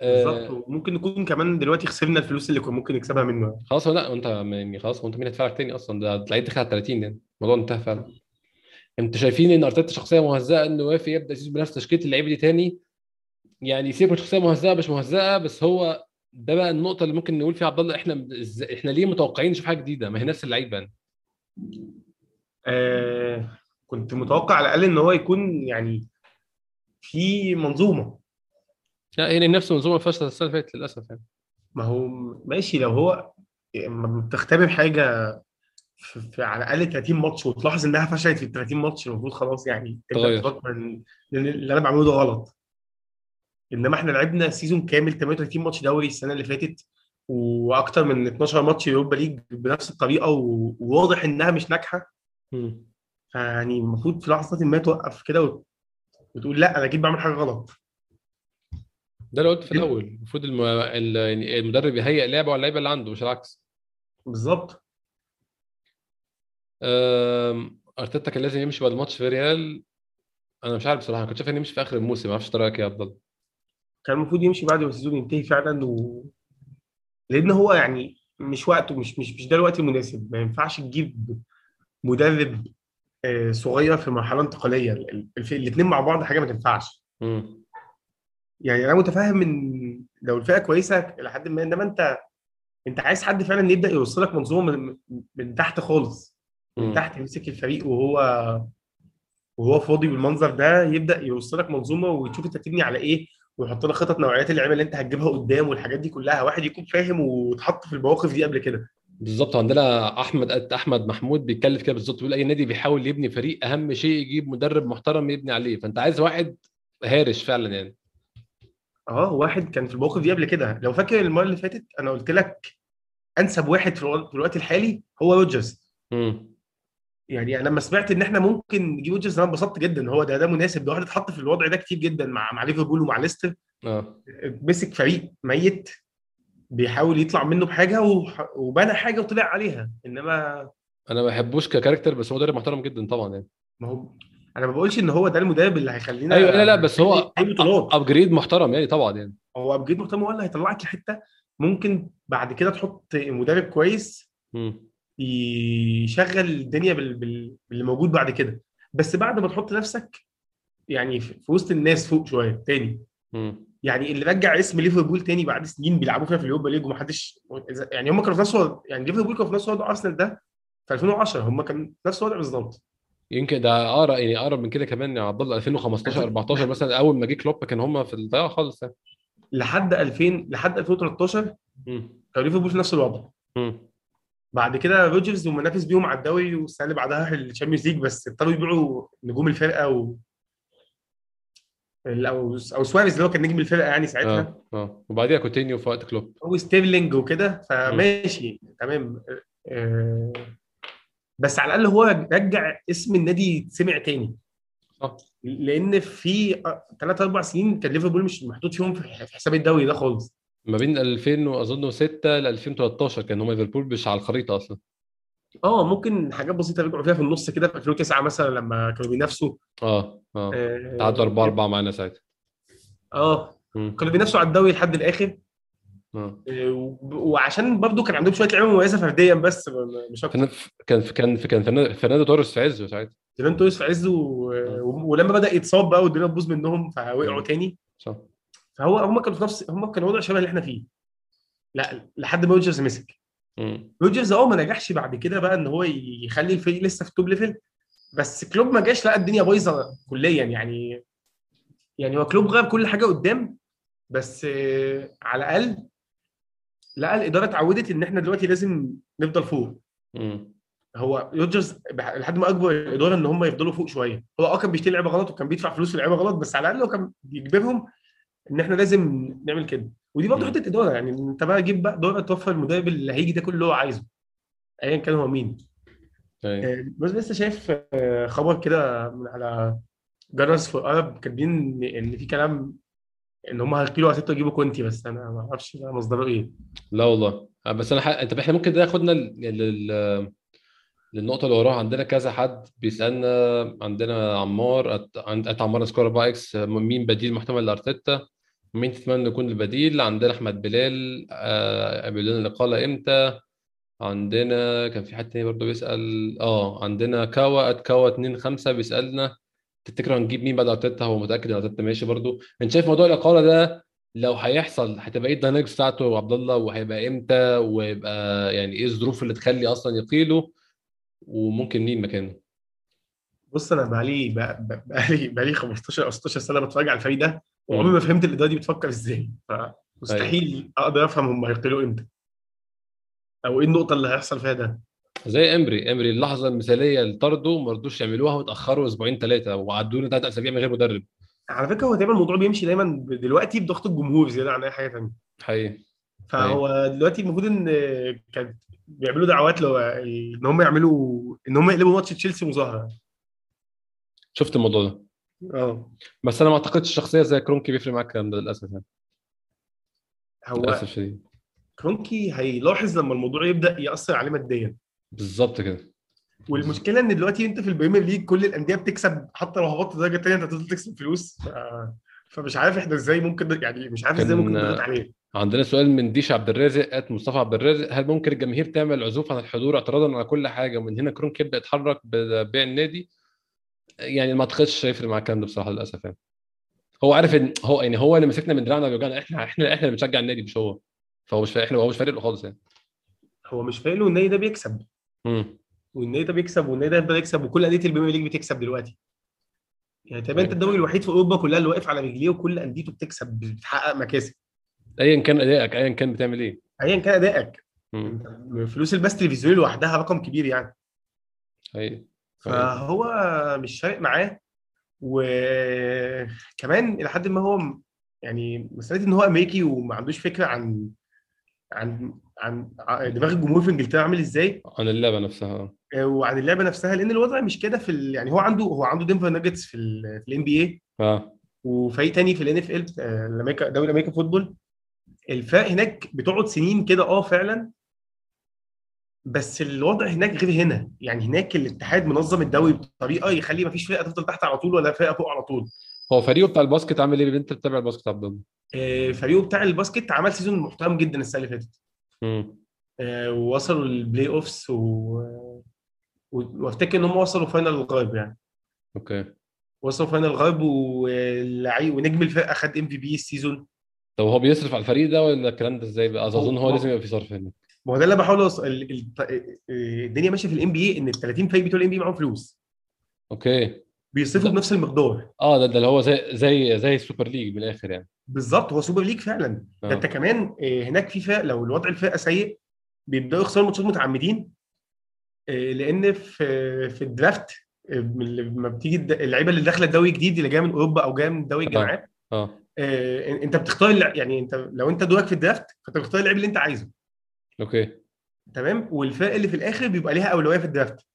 S2: بالظبط.
S1: آه
S2: وممكن نكون كمان دلوقتي خسرنا الفلوس اللي كنا ممكن نكسبها منه.
S1: خلاص لا انت يعني خلاص هو انت مين هيدفع لك تاني أصلا؟ ده تلاقيه داخل على 30 يعني. الموضوع انتهى فعلا. انت شايفين إن أرتيتا شخصية مهزأة انه وافق يبدأ يسيب بنفس تشكيلة اللعيبة دي تاني؟ يعني سيبك من شخصية مهزأة مش مهزأة بس هو ده بقى النقطة اللي ممكن نقول فيها عبد الله إحنا إحنا ليه متوقعين نشوف حاجة جديدة؟ ما هي نفس اللعيبة يعني.
S2: آه كنت متوقع على الأقل إن هو يكون يعني في منظومة.
S1: لا هي نفس المنظومه فشلت السنة اللي فاتت للأسف يعني.
S2: ما هو ماشي لو هو لما بتختبر حاجة في, في على الأقل 30 ماتش وتلاحظ إنها فشلت في ال 30 ماتش المفروض خلاص يعني إن اللي أنا بعمله ده غلط. إنما إحنا لعبنا season كامل 38 ماتش دوري السنة اللي فاتت وأكتر من 12 ماتش يوروبا ليج بنفس الطريقة وواضح إنها مش ناجحة.
S1: مم.
S2: فيعني المفروض في لحظة ما توقف كده وتقول لا أنا أكيد بعمل حاجة غلط.
S1: ده اللي قلت في الأول المفروض الم... ال- يعني المدرب يهيئ لعبة على اللعيبة اللي عنده مش العكس.
S2: بالظبط.
S1: أم، أرتيتا كان لازم يمشي بعد ماتش فياريال. أنا مش عارف بصراحة كنت شايف إنه يمشي في آخر الموسم ما أعرفش رايك يا عبد الله
S2: كان المفروض يمشي بعد ما ال season ينتهي فعلا و... لأن هو يعني مش وقته مش مش مش ده الوقت المناسب. ما ينفعش تجيب مدرب صغير في مرحلة انتقالية. الاثنين مع بعض حاجة ما تنفعش.
S1: مم.
S2: يعني أنا متفاهم إن لو الفرقة كويسة لحد ما إنما أنت أنت عايز حد فعلا يبدأ يوصلك منظومة من, من تحت خالص. من
S1: مم.
S2: تحت يمسك الفريق وهو وهو فاضي بالمنظر ده يبدأ يوصلك منظومة ويشوف أنت تبني على إيه ويحط لك خطط نوعيات اللعيبه اللي أنت هتجيبها قدام والحاجات دي كلها. واحد يكون فاهم واتحط في المواقف دي قبل كده.
S1: بالظبط عندنا أحمد أحمد محمود بيتكلم كده بالظبط بيقول أي نادي بيحاول يبني فريق أهم شيء يجيب مدرب محترم يبني عليه. فأنت عايز واحد هارش فعلا يعني.
S2: آه واحد كان في المواقف دي قبل كده. لو فاكر المرة اللي فاتت أنا قلت لك أنسب واحد في الوقت, الحالي هو روجرز. يعني أنا لما سمعت إن إحنا ممكن نجيب روجرز أنا انبسطت جدا. هو ده ده مناسب. ده واحد اتحط في الوضع ده كتير جدا مع مع ليفربول ومع ليستر.
S1: آه.
S2: مسك فريق ميت. بيحاول يطلع منه بحاجة وبنى حاجة وطلع عليها. إنما
S1: أنا ما بحبوش ك character بس هو مدرب محترم جدا طبعا يعني.
S2: ما هو أنا ما بقولش إن هو ده المدرب اللي هيخلينا
S1: أيوه لا لا بس هو upgrade محترم يعني طبعا يعني.
S2: هو upgrade محترم هو اللي هيطلعك لحتة ممكن بعد كده تحط مدرب كويس
S1: مم.
S2: يشغل الدنيا بال... بال... باللي موجود بعد كده. بس بعد ما تحط نفسك يعني في وسط الناس فوق شوية تاني.
S1: مم.
S2: يعني اللي رجع اسم ليفربول تاني بعد سنين بيلعبوا فيها في اليوروبا ليج ومحدش يعني هم كانوا في نفس الوضع يعني ليفربول كانوا في نفس وضع أرسنال ده في 2010 هم كانوا في نفس الوضع بالظبط
S1: يمكن ده اقرب يعني أقرب من كده كمان يا عبد الله 2015 14 مثلا أول ما جه كلوب كان هم في الضياع خالص يعني
S2: لحد 2000 لحد 2013
S1: مم.
S2: كان ليفربول في نفس الوضع
S1: مم.
S2: بعد كده روجرز ومنافس بيهم على الدوري والسنة اللي بعدها الشامبيونز ليج بس اضطروا يبيعوا نجوم الفرقة و أو أو سواريز اللي هو كان نجم الفرقة يعني ساعتها.
S1: آه. آه وبعديها كوتينيو في وقت كلوب.
S2: وستيرلينج وكده فماشي تمام. آه، بس على الأقل هو رجع اسم النادي يتسمع تاني.
S1: صح.
S2: لأن في ثلاث أربع سنين كان ليفربول مش محطوط فيهم في في حساب الدوري ده خالص.
S1: ما بين 2000 وأظن 6 ل 2013 كان هم ليفربول مش على الخريطة أصلا.
S2: آه ممكن حاجات بسيطة رجعوا فيها في النص كده في 2009 مثلا لما كانوا بينافسوا.
S1: آه آه.
S2: آه
S1: تعادلوا 4 4 معانا ساعتها. آه.
S2: كانوا بينافسوا على الدوري لحد
S1: الآخر.
S2: آه، وب- وعشان برضه كان عندهم شوية لعيبة مميزة فرديا بس مش أكتر.
S1: كان كان كان فرناندو- فرناندو توريس في عزه ساعتها.
S2: زمان توريس في عزه و... و- ولما بدأ يتصاب بقى والدنيا تبوظ منهم فوقعوا. تاني.
S1: صح.
S2: فهو هم كانوا في نفس هم كانوا وضع شبه اللي إحنا فيه. لا لحد ما روجرز مسك. روجرز آه ما نجحش بعد كده بقى ان هو يخلي الفريق لسه في ال top level بس كلوب ما جاش لقى الدنيا بايظة كليا يعني. يعني هو كلوب غير كل حاجة قدام بس على الأقل لقى الإدارة اتعودت إن إحنا دلوقتي لازم نفضل فوق.
S1: مم.
S2: هو روجرز لحد ما أكبر الاداره إن هم يفضلوا فوق شوية. هو آه كان بيشتري لعيبة غلط وكان بيدفع فلوس لعيبه غلط بس على الأقل هو كان بيجبرهم إن إحنا لازم نعمل كده. ودي برضه. حتة إدارة يعني أنت بقى جيب بقى إدارة توفر المدرب اللي هيجي ده كل اللي هو عايزه ايا كان هو مين. آه، بس لسه شايف آه، خبر كده من على جرس في ارب كاتبين إن في كلام إن هم هيقيلوا أرتيتا يجيبوا كونتي بس أنا ما أعرفش مصدره إيه.
S1: لا والله. آه، بس أنا ح... انت إحنا ممكن ده ياخدنا لل... لل... للنقطة اللي وراها. عندنا كذا حد بيسألنا عندنا عمار أت... عند عمار سكور 4 إكس مين بديل محتمل لأرتيتا؟ مين تتمنى يكون البديل؟ عندنا أحمد بلال. آه بيقول لنا الاقاله إمتى. عندنا كان في حد تاني برضه بيسأل. آه عندنا كاوا ات كاوا 2 5 بيسألنا. تفتكر هنجيب مين بعد أرتيتا؟ هو متأكد إن أرتيتا ماشي برضه. أنت شايف موضوع الإقالة ده لو هيحصل هتبقى إيه الداينامكس بتاعته يا عبد الله؟ وهيبقى إمتى؟ ويبقى يعني إيه الظروف اللي تخلي أصلا يقيله؟ وممكن مين مكانه؟
S2: بص أنا بقالي بق- بق- بقالي بقالي 15 أو 16 سنة بتفرج على الفريق ده. وعمري ما فهمت الإدارة دي بتفكر إزاي فمستحيل أقدر أفهم هم هيقيلوا إمتى أو إيه النقطة اللي هيحصل فيها ده.
S1: زي إمري إمري اللحظة المثالية اللي طردوا ما رضوش يعملوها وتاخروا أسبوعين ثلاثة وعدونا ثلاث أسابيع من غير مدرب.
S2: على فكرة هو دايما الموضوع بيمشي دايما دلوقتي بضغط الجمهور زيادة عن أي حاجة ثانية
S1: حقيقي.
S2: فهو دلوقتي المفروض إن كانت بيعملوا دعوات لو إن هم يعملوا إن هم يقلبوا ماتش تشيلسي مظاهرة.
S1: شفت الموضوع ده؟
S2: آه.
S1: بس أنا ما أعتقدش شخصية زي كرونكي بيفرق معاك الكلام ده للأسف يعني.
S2: هو
S1: للأسف شديد.
S2: كرونكي هيلاحظ لما الموضوع يبدأ يأثر عليه ماديا.
S1: بالظبط كده.
S2: والمشكلة إن دلوقتي أنت في ال Premier League كل الأندية بتكسب حتى لو هبطت درجة ثانية أنت هتفضل تكسب فلوس. ف... فمش عارف إحنا إزاي ممكن يعني مش عارف
S1: إزاي
S2: ممكن نضغط عليه.
S1: عندنا سؤال من ديش عبد الرازق at مصطفى عبد الرازق. هل ممكن الجماهير تعمل عزوف عن الحضور اعتراضا على كل حاجة ومن هنا كرونك يبدأ يتحرك ببيع النادي؟ يعني ما أعتقدش هيفرق مع الكلام ده بصراحة للأسف يعني. هو عارف إن هو يعني هو اللي مسكنا من دراعنا وجعنا إحنا إحنا إحنا اللي بنشجع النادي مش هو. فهو مش فارق إحنا هو مش فارق له خالص يعني.
S2: هو مش فايق له النادي ده بيكسب.
S1: امم
S2: والنادي ده بيكسب والنادي ده يفضل يكسب وكل أندية ال Premier League بتكسب دلوقتي. يعني تقريبا أنت
S1: أيوة.
S2: الدوري الوحيد في أوروبا كلها اللي واقف على رجليه وكل أنديته بتكسب بتحقق مكاسب.
S1: ايا كان أدائك ايا كان بتعمل إيه.
S2: ايا كان
S1: أدائك.
S2: فلوس البث التلفزيوني لوحدها رقم كبير يعني.
S1: أيوه
S2: فهو مش فارق معاه وكمان إلى حد ما هو يعني مساله إن هو أمريكي وما عندوش فكرة عن عن عن دماغ الجمهور في إنجلترا عامل إزاي.
S1: عن اللعبة نفسها
S2: آه، وعن اللعبة نفسها لأن الوضع مش كده في ال... يعني هو عنده هو عنده دينفر ناجتس في ال في ال NBA
S1: آه.
S2: وفريق تاني في ال NFL الأمريكا دوري ال American football. الفرق هناك بتقعد سنين كده آه فعلا. بس الوضع هناك غير هنا. يعني هناك الاتحاد منظم الدوري بطريقة يخلي مفيش فرقه تفضل تحت على طول ولا فرقه فوق على طول.
S1: هو فريقه بتاع ال basket عامل إيه؟ انت بتتابع ال basket عبد الله؟
S2: آه، فريقه بتاع ال basket عمل season محترم جدا السنة اللي فاتت. آه، ووصلوا ال playoffs و... و- وافتكر إن هم وصلوا final الغرب يعني.
S1: okay.
S2: وصلوا final الغرب واللعيب ونجم الفرقة خد MVP ال season.
S1: طب هو بيصرف على الفريق ده ولا الكلام ده إزاي بقى؟ أظن هو
S2: هو-
S1: لازم يبقى في صرف هنا.
S2: ما هو ده اللي بحاول اوصل ال- ال- الدنيا ماشية في ال NBA إن ال 30 فريق بتوع ال NBA معاهم فلوس.
S1: okay.
S2: بيصرفوا
S1: ده-
S2: بنفس المقدار.
S1: آه ده, ده اللي هو زي زي زي ال Super League من الآخر يعني.
S2: بالظبط هو Super League فعلا. ده
S1: آه.
S2: أنت كمان آه، هناك في فرق لو الوضع الفرقة سيء بيبدأوا يخسروا ماتشات متعمدين. آه، لأن في في ال draft آه، لما بتيجي اللعيبة اللي داخلة الدوري الجديد اللي جاية من أوروبا أو جاية من دوري الجامعات
S1: آه.
S2: آه، أنت بتختار يعني أنت لو أنت دورك في ال draft فأنت بتختار اللعيب اللي أنت عايزه.
S1: okay.
S2: تمام؟ والفرق اللي في الآخر بيبقى ليها أولوية في ال draft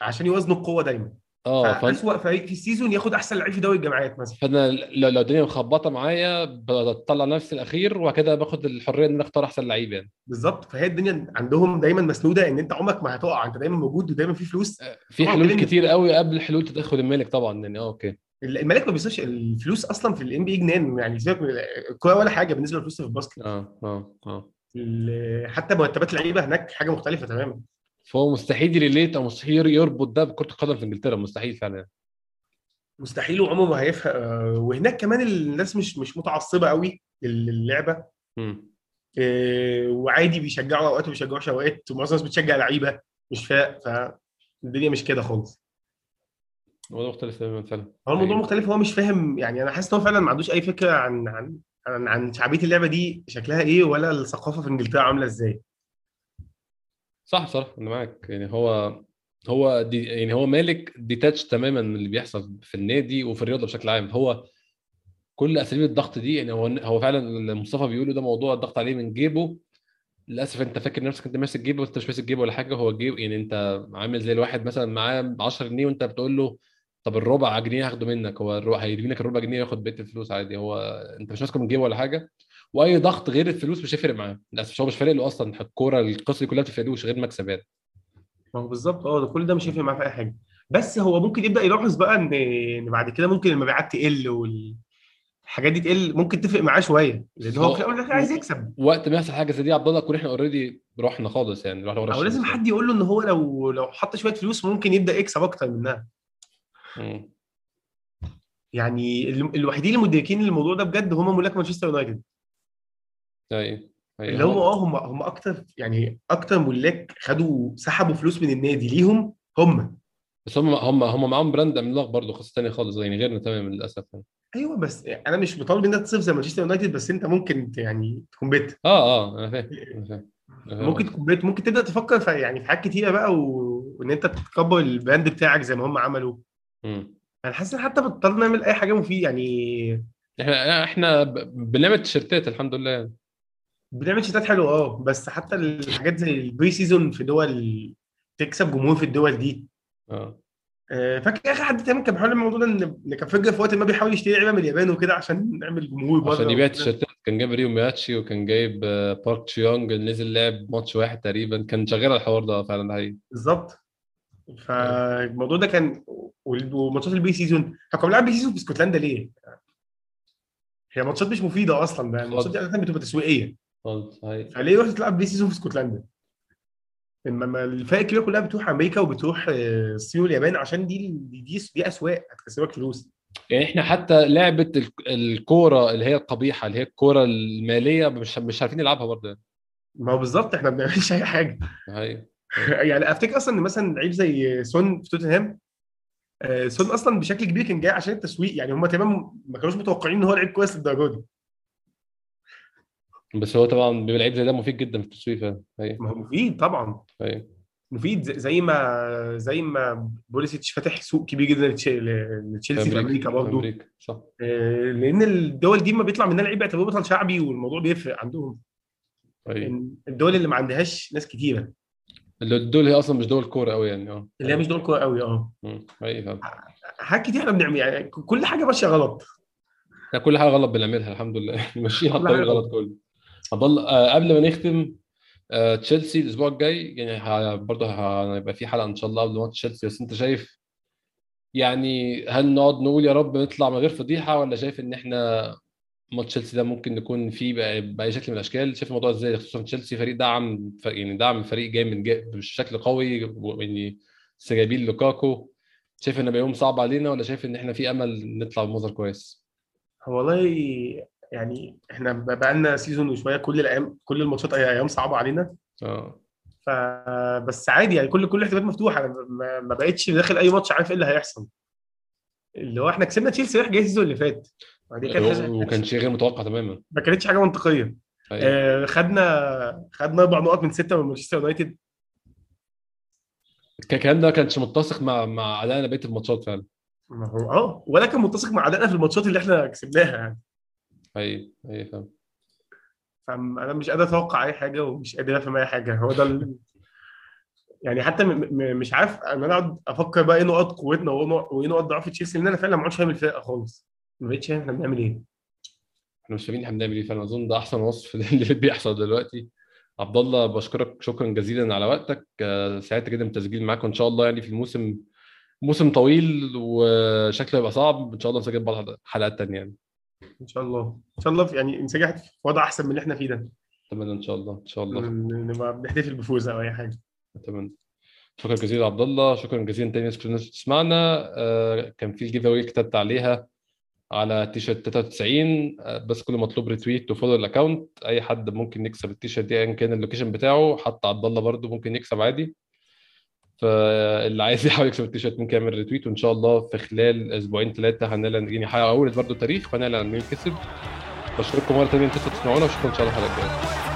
S2: عشان يوازنوا القوة دايما.
S1: آه
S2: فأسوأ فريق في ال season ياخد أحسن لعيب في دوري الجامعات مثلا.
S1: فأنا لو لو الدنيا مخبطة معايا بطلع نفسي الأخير وبعد كده باخد الحرية إن أنا أختار أحسن لعيب يعني.
S2: بالظبط. فهي الدنيا عندهم دايما مسنودة إن أنت عمرك ما هتقع. أنت دايما موجود ودايما في فلوس.
S1: في
S2: طبعاً
S1: حلول كتير قوي قبل حلول تدخل المالك طبعا يعني. آه okay.
S2: المالك ما بيخسرش الفلوس أصلا في ال NBA جنان يعني. سيبك من الكوره ولا حاجة بالنسبة للفلوس في الباسكت
S1: آه آه
S2: آه. حتى مرتبات اللعيبة هناك حاجة مختلفة تماما.
S1: فهو مستحيل يريليت أو مستحيل يربط ده بكرة القدم في إنجلترا مستحيل فعلا.
S2: مستحيل وعمره ما هيفهم آه، وهناك كمان الناس مش مش متعصبة قوي
S1: للعبة.
S2: آه، وعادي بيشجعوا أوقات وما بيشجعوش اوقات ومعظم الناس بتشجع لعيبة مش فرق. فالدنيا مش كده خالص.
S1: الموضوع مختلف تماما فعلا.
S2: هو الموضوع
S1: يعني
S2: مختلف هو مش فاهم. يعني أنا حاسس إن هو فعلا ما عندوش أي فكرة عن عن عن, شعبية اللعبة دي شكلها إيه ولا الثقافة في إنجلترا عاملة إزاي؟
S1: صح صح أنا معاك. يعني هو هو دي يعني هو مالك ديتاتش تماما من اللي بيحصل في النادي وفي الرياضة بشكل عام. هو كل أساليب الضغط دي يعني هو هو فعلا مصطفى بيقوله ده موضوع الضغط عليه من جيبه. للأسف أنت فاكر نفسك أنت ماسك جيبه وانت مش ماسك جيبه ولا حاجة. هو جيب يعني أنت عامل زي الواحد مثلا معاه 10 جنيه وأنت بتقول له طب الربع جنيه هاخده منك هو الربع هيرمي لك الربع جنيه وياخد بقيه الفلوس عادي هو انت مش ماسكه من جيبه ولا حاجة؟ وأي ضغط غير الفلوس مش هيفرق معاه للأسف هو مش فارق له أصلا الكورة القصة دي كلها ما بتفرقلوش غير مكسب يعني
S2: ما هو بالظبط آه كل ده مش هيفرق معاه في أي حاجة. بس هو ممكن يبدأ يلاحظ بقى إن إن بعد كده ممكن المبيعات تقل والحاجات دي تقل ممكن تفرق معاه شوية لأن هو في الأول والاخر عايز يكسب.
S1: وقت ما يحصل حاجة زي دي عبد الله نكون إحنا already رحنا خالص يعني رحنا ورا
S2: أو لازم حد يقول له إن هو لو لو حط شوية فلوس ممكن يبدأ يكسب أكتر منها. يعني ال- الوحيدين المدركين للموضوع ده بجد هم ملاك مانشستر يونايتد.
S1: أيوه
S2: اللي هم آه هم هم أكتر يعني أكتر ملاك خدوا سحبوا فلوس من النادي ليهم هم.
S1: بس هم هم هم معاهم brand عملاق برضه قصة ثانية خالص يعني غيرنا تماما للأسف يعني.
S2: أيوه بس أنا مش بطالب انك تصرف زي مانشستر يونايتد بس أنت ممكن يعني تكون بيت.
S1: آه آه أنا فاهم أنا فاهم.
S2: ممكن تكون بيت. ممكن تبدأ تفكر في يعني في حاجات كتيرة بقى و... وإن أنت تكبر ال brand بتاعك زي ما هم عملوا.
S1: مم.
S2: أنا حاسس إن حتى بطلنا نعمل أي حاجة مفيدة يعني
S1: إحنا إحنا بنعمل تيشيرتات الحمد لله يعني.
S2: بنعمل تيشيرتات حلوة آه بس حتى الحاجات زي ال pre-season في دول تكسب جمهور في الدول دي
S1: آه
S2: آه، فاكر آخر حد كان بيحاول الموضوع ده إن كان فجاه في وقت ما بيحاول يشتري لعيبه من اليابان وكده عشان نعمل جمهور بره
S1: عشان يبيع
S2: وكده.
S1: تيشيرتات كان جايب ريو مياتشي وكان جايب آه، بارك تشو يونج نزل لعب ماتش واحد تقريبا كان شغال الحوار ده فعلا ده حقيقي
S2: بالظبط فالموضوع ده كان وماتشات ال pre-season كنا بنلعب pre-season في اسكتلندا ليه؟ هي ماتشات مش مفيدة أصلا ده الماتشات دي عاده بتبقى تسويقية.
S1: خالص
S2: فليه رحت تلعب pre-season في اسكتلندا؟ انما الفرق الكبيرة كلها بتروح أمريكا وبتروح آه، الصين واليابان عشان دي دي دي, أسواق هتكسبك فلوس.
S1: يعني إحنا حتى لعبة ال- الكورة اللي هي القبيحة اللي هي الكورة المالية مش مش عارفين نلعبها برضه يعني.
S2: ما هو بالظبط إحنا ما بنعملش أي
S1: حاجة. حقيقي
S2: يعني افتكر أصلا إن مثلا لعيب زي سون في توتنهام آه، سون أصلا بشكل كبير كان جاي عشان التسويق. يعني هم تمام ما كانوش متوقعين إن هو لعيب كويس للدرجة دي.
S1: بس هو طبعا بيبقى لعيب زي ده مفيد جدا في التسويق فعلا.
S2: ما هو مفيد طبعا.
S1: حقيقي
S2: مفيد زي- ما زي ما بوليسيتش فاتح سوق كبير جدا لتش- لتشيلسي في
S1: أمريكا
S2: برضه
S1: أمريكا صح.
S2: آه، لأن الدول دي ما بيطلع منها لعيب بيعتبروه بطل شعبي والموضوع بيفرق عندهم. إن الدول اللي ما عندهاش ناس
S1: كتيرة. دول هي أصلا مش دول كورة قوي يعني آه.
S2: اللي هي مش دول كورة قوي
S1: آه. حقيقي
S2: حاجات كتير إحنا بنعمل يعني كل حاجة ماشية غلط.
S1: كل حاجة غلط بنعملها الحمد لله. ماشيين على الطريق غلط. كله. الله آه، قبل ما نختم آه، تشيلسي الأسبوع الجاي يعني برضه هيبقى في حلقة إن شاء الله قبل ماتش تشيلسي. بس أنت شايف يعني هل نقعد نقول يا رب نطلع من غير فضيحة ولا شايف إن إحنا ماتش تشيلسي ده ممكن نكون فيه بأي شكل من الأشكال. شايف الموضوع إزاي؟ خصوصا تشيلسي فريق دعم ف- يعني دعم فريق جاي من جاي بشكل قوي يعني لسه جايبين لوكاكو. شايف ان هيبقى يوم صعب علينا ولا شايف إن إحنا في أمل نطلع بمظهر كويس؟
S2: والله يعني إحنا بقى لنا season وشوية كل الأيام كل الماتشات أيام صعبة علينا.
S1: آه.
S2: فبس عادي يعني كل كل الاحتمالات مفتوحة. أنا ما, ما بقتش داخل أي ماتش عارف إيه اللي هيحصل. اللي هو إحنا كسبنا تشيلسي رايح جاي ال season اللي فات. دي كانت حاجة-
S1: وكان شيء غير متوقع تماما.
S2: ما كانتش حاجة منطقية.
S1: أيوة.
S2: آه، خدنا خدنا أربع نقط من ستة من مانشستر يونايتد.
S1: الكلام ده ما كانش متسق مع مع ادائنا بقية ال matches فعلا.
S2: ما هو آه ولا كان متسق مع ادائنا في ال matches اللي إحنا كسبناها يعني.
S1: أيوه أيوه فاهم.
S2: فانا مش قادر أتوقع أي حاجة ومش قادر أفهم أي حاجة. هو ده ال... يعني حتى م... م... مش عارف ان أنا أقعد أفكر بقى إيه نقط قوتنا وإيه نقط- ضعف تشيلسي لأن أنا فعلا ما عدتش فاهم الفرقة خالص. ما بقتش فاهم إحنا بنعمل إيه؟
S1: إحنا مش فاهمين إحنا بنعمل إيه فأنا أظن ده أحسن وصف اللي بيحصل دلوقتي. عبد الله بشكرك شكرا جزيلا على وقتك. آه، سعدت جدا بالتسجيل معاك وإن شاء الله يعني في الموسم موسم طويل وشكله هيبقى صعب. إن شاء الله نسجل بعض حلقات تانية يعني.
S2: إن شاء الله. إن شاء الله يعني نسجل في وضع أحسن من اللي إحنا فيه ده.
S1: أتمنى إن شاء الله إن شاء الله.
S2: نبقى بنحتفل بفوز أو أي حاجة.
S1: أتمنى. شكرا جزيلا عبد الله شكرا جزيلا تاني الناس اللي بتسمعنا. آه، كان في ال giveaway كتبت عليها. على تيشرت 93 آه، بس كل مطلوب retweet و follow ال account أي حد ممكن يكسب التيشرت دي ايا كان ال location بتاعه حتى عبد الله برده ممكن يكسب عادي. فاللي عايز يحاول يكسب التيشيرت ممكن يعمل retweet وإن شاء الله في خلال أسبوعين ثلاثة هنعلن يعني هقول برضه تاريخ وهنعلن مين كسب بشكركم مرة ثانية أنتوا تسمعونا واشوفكم إن شاء الله
S3: الحلقة الجاية.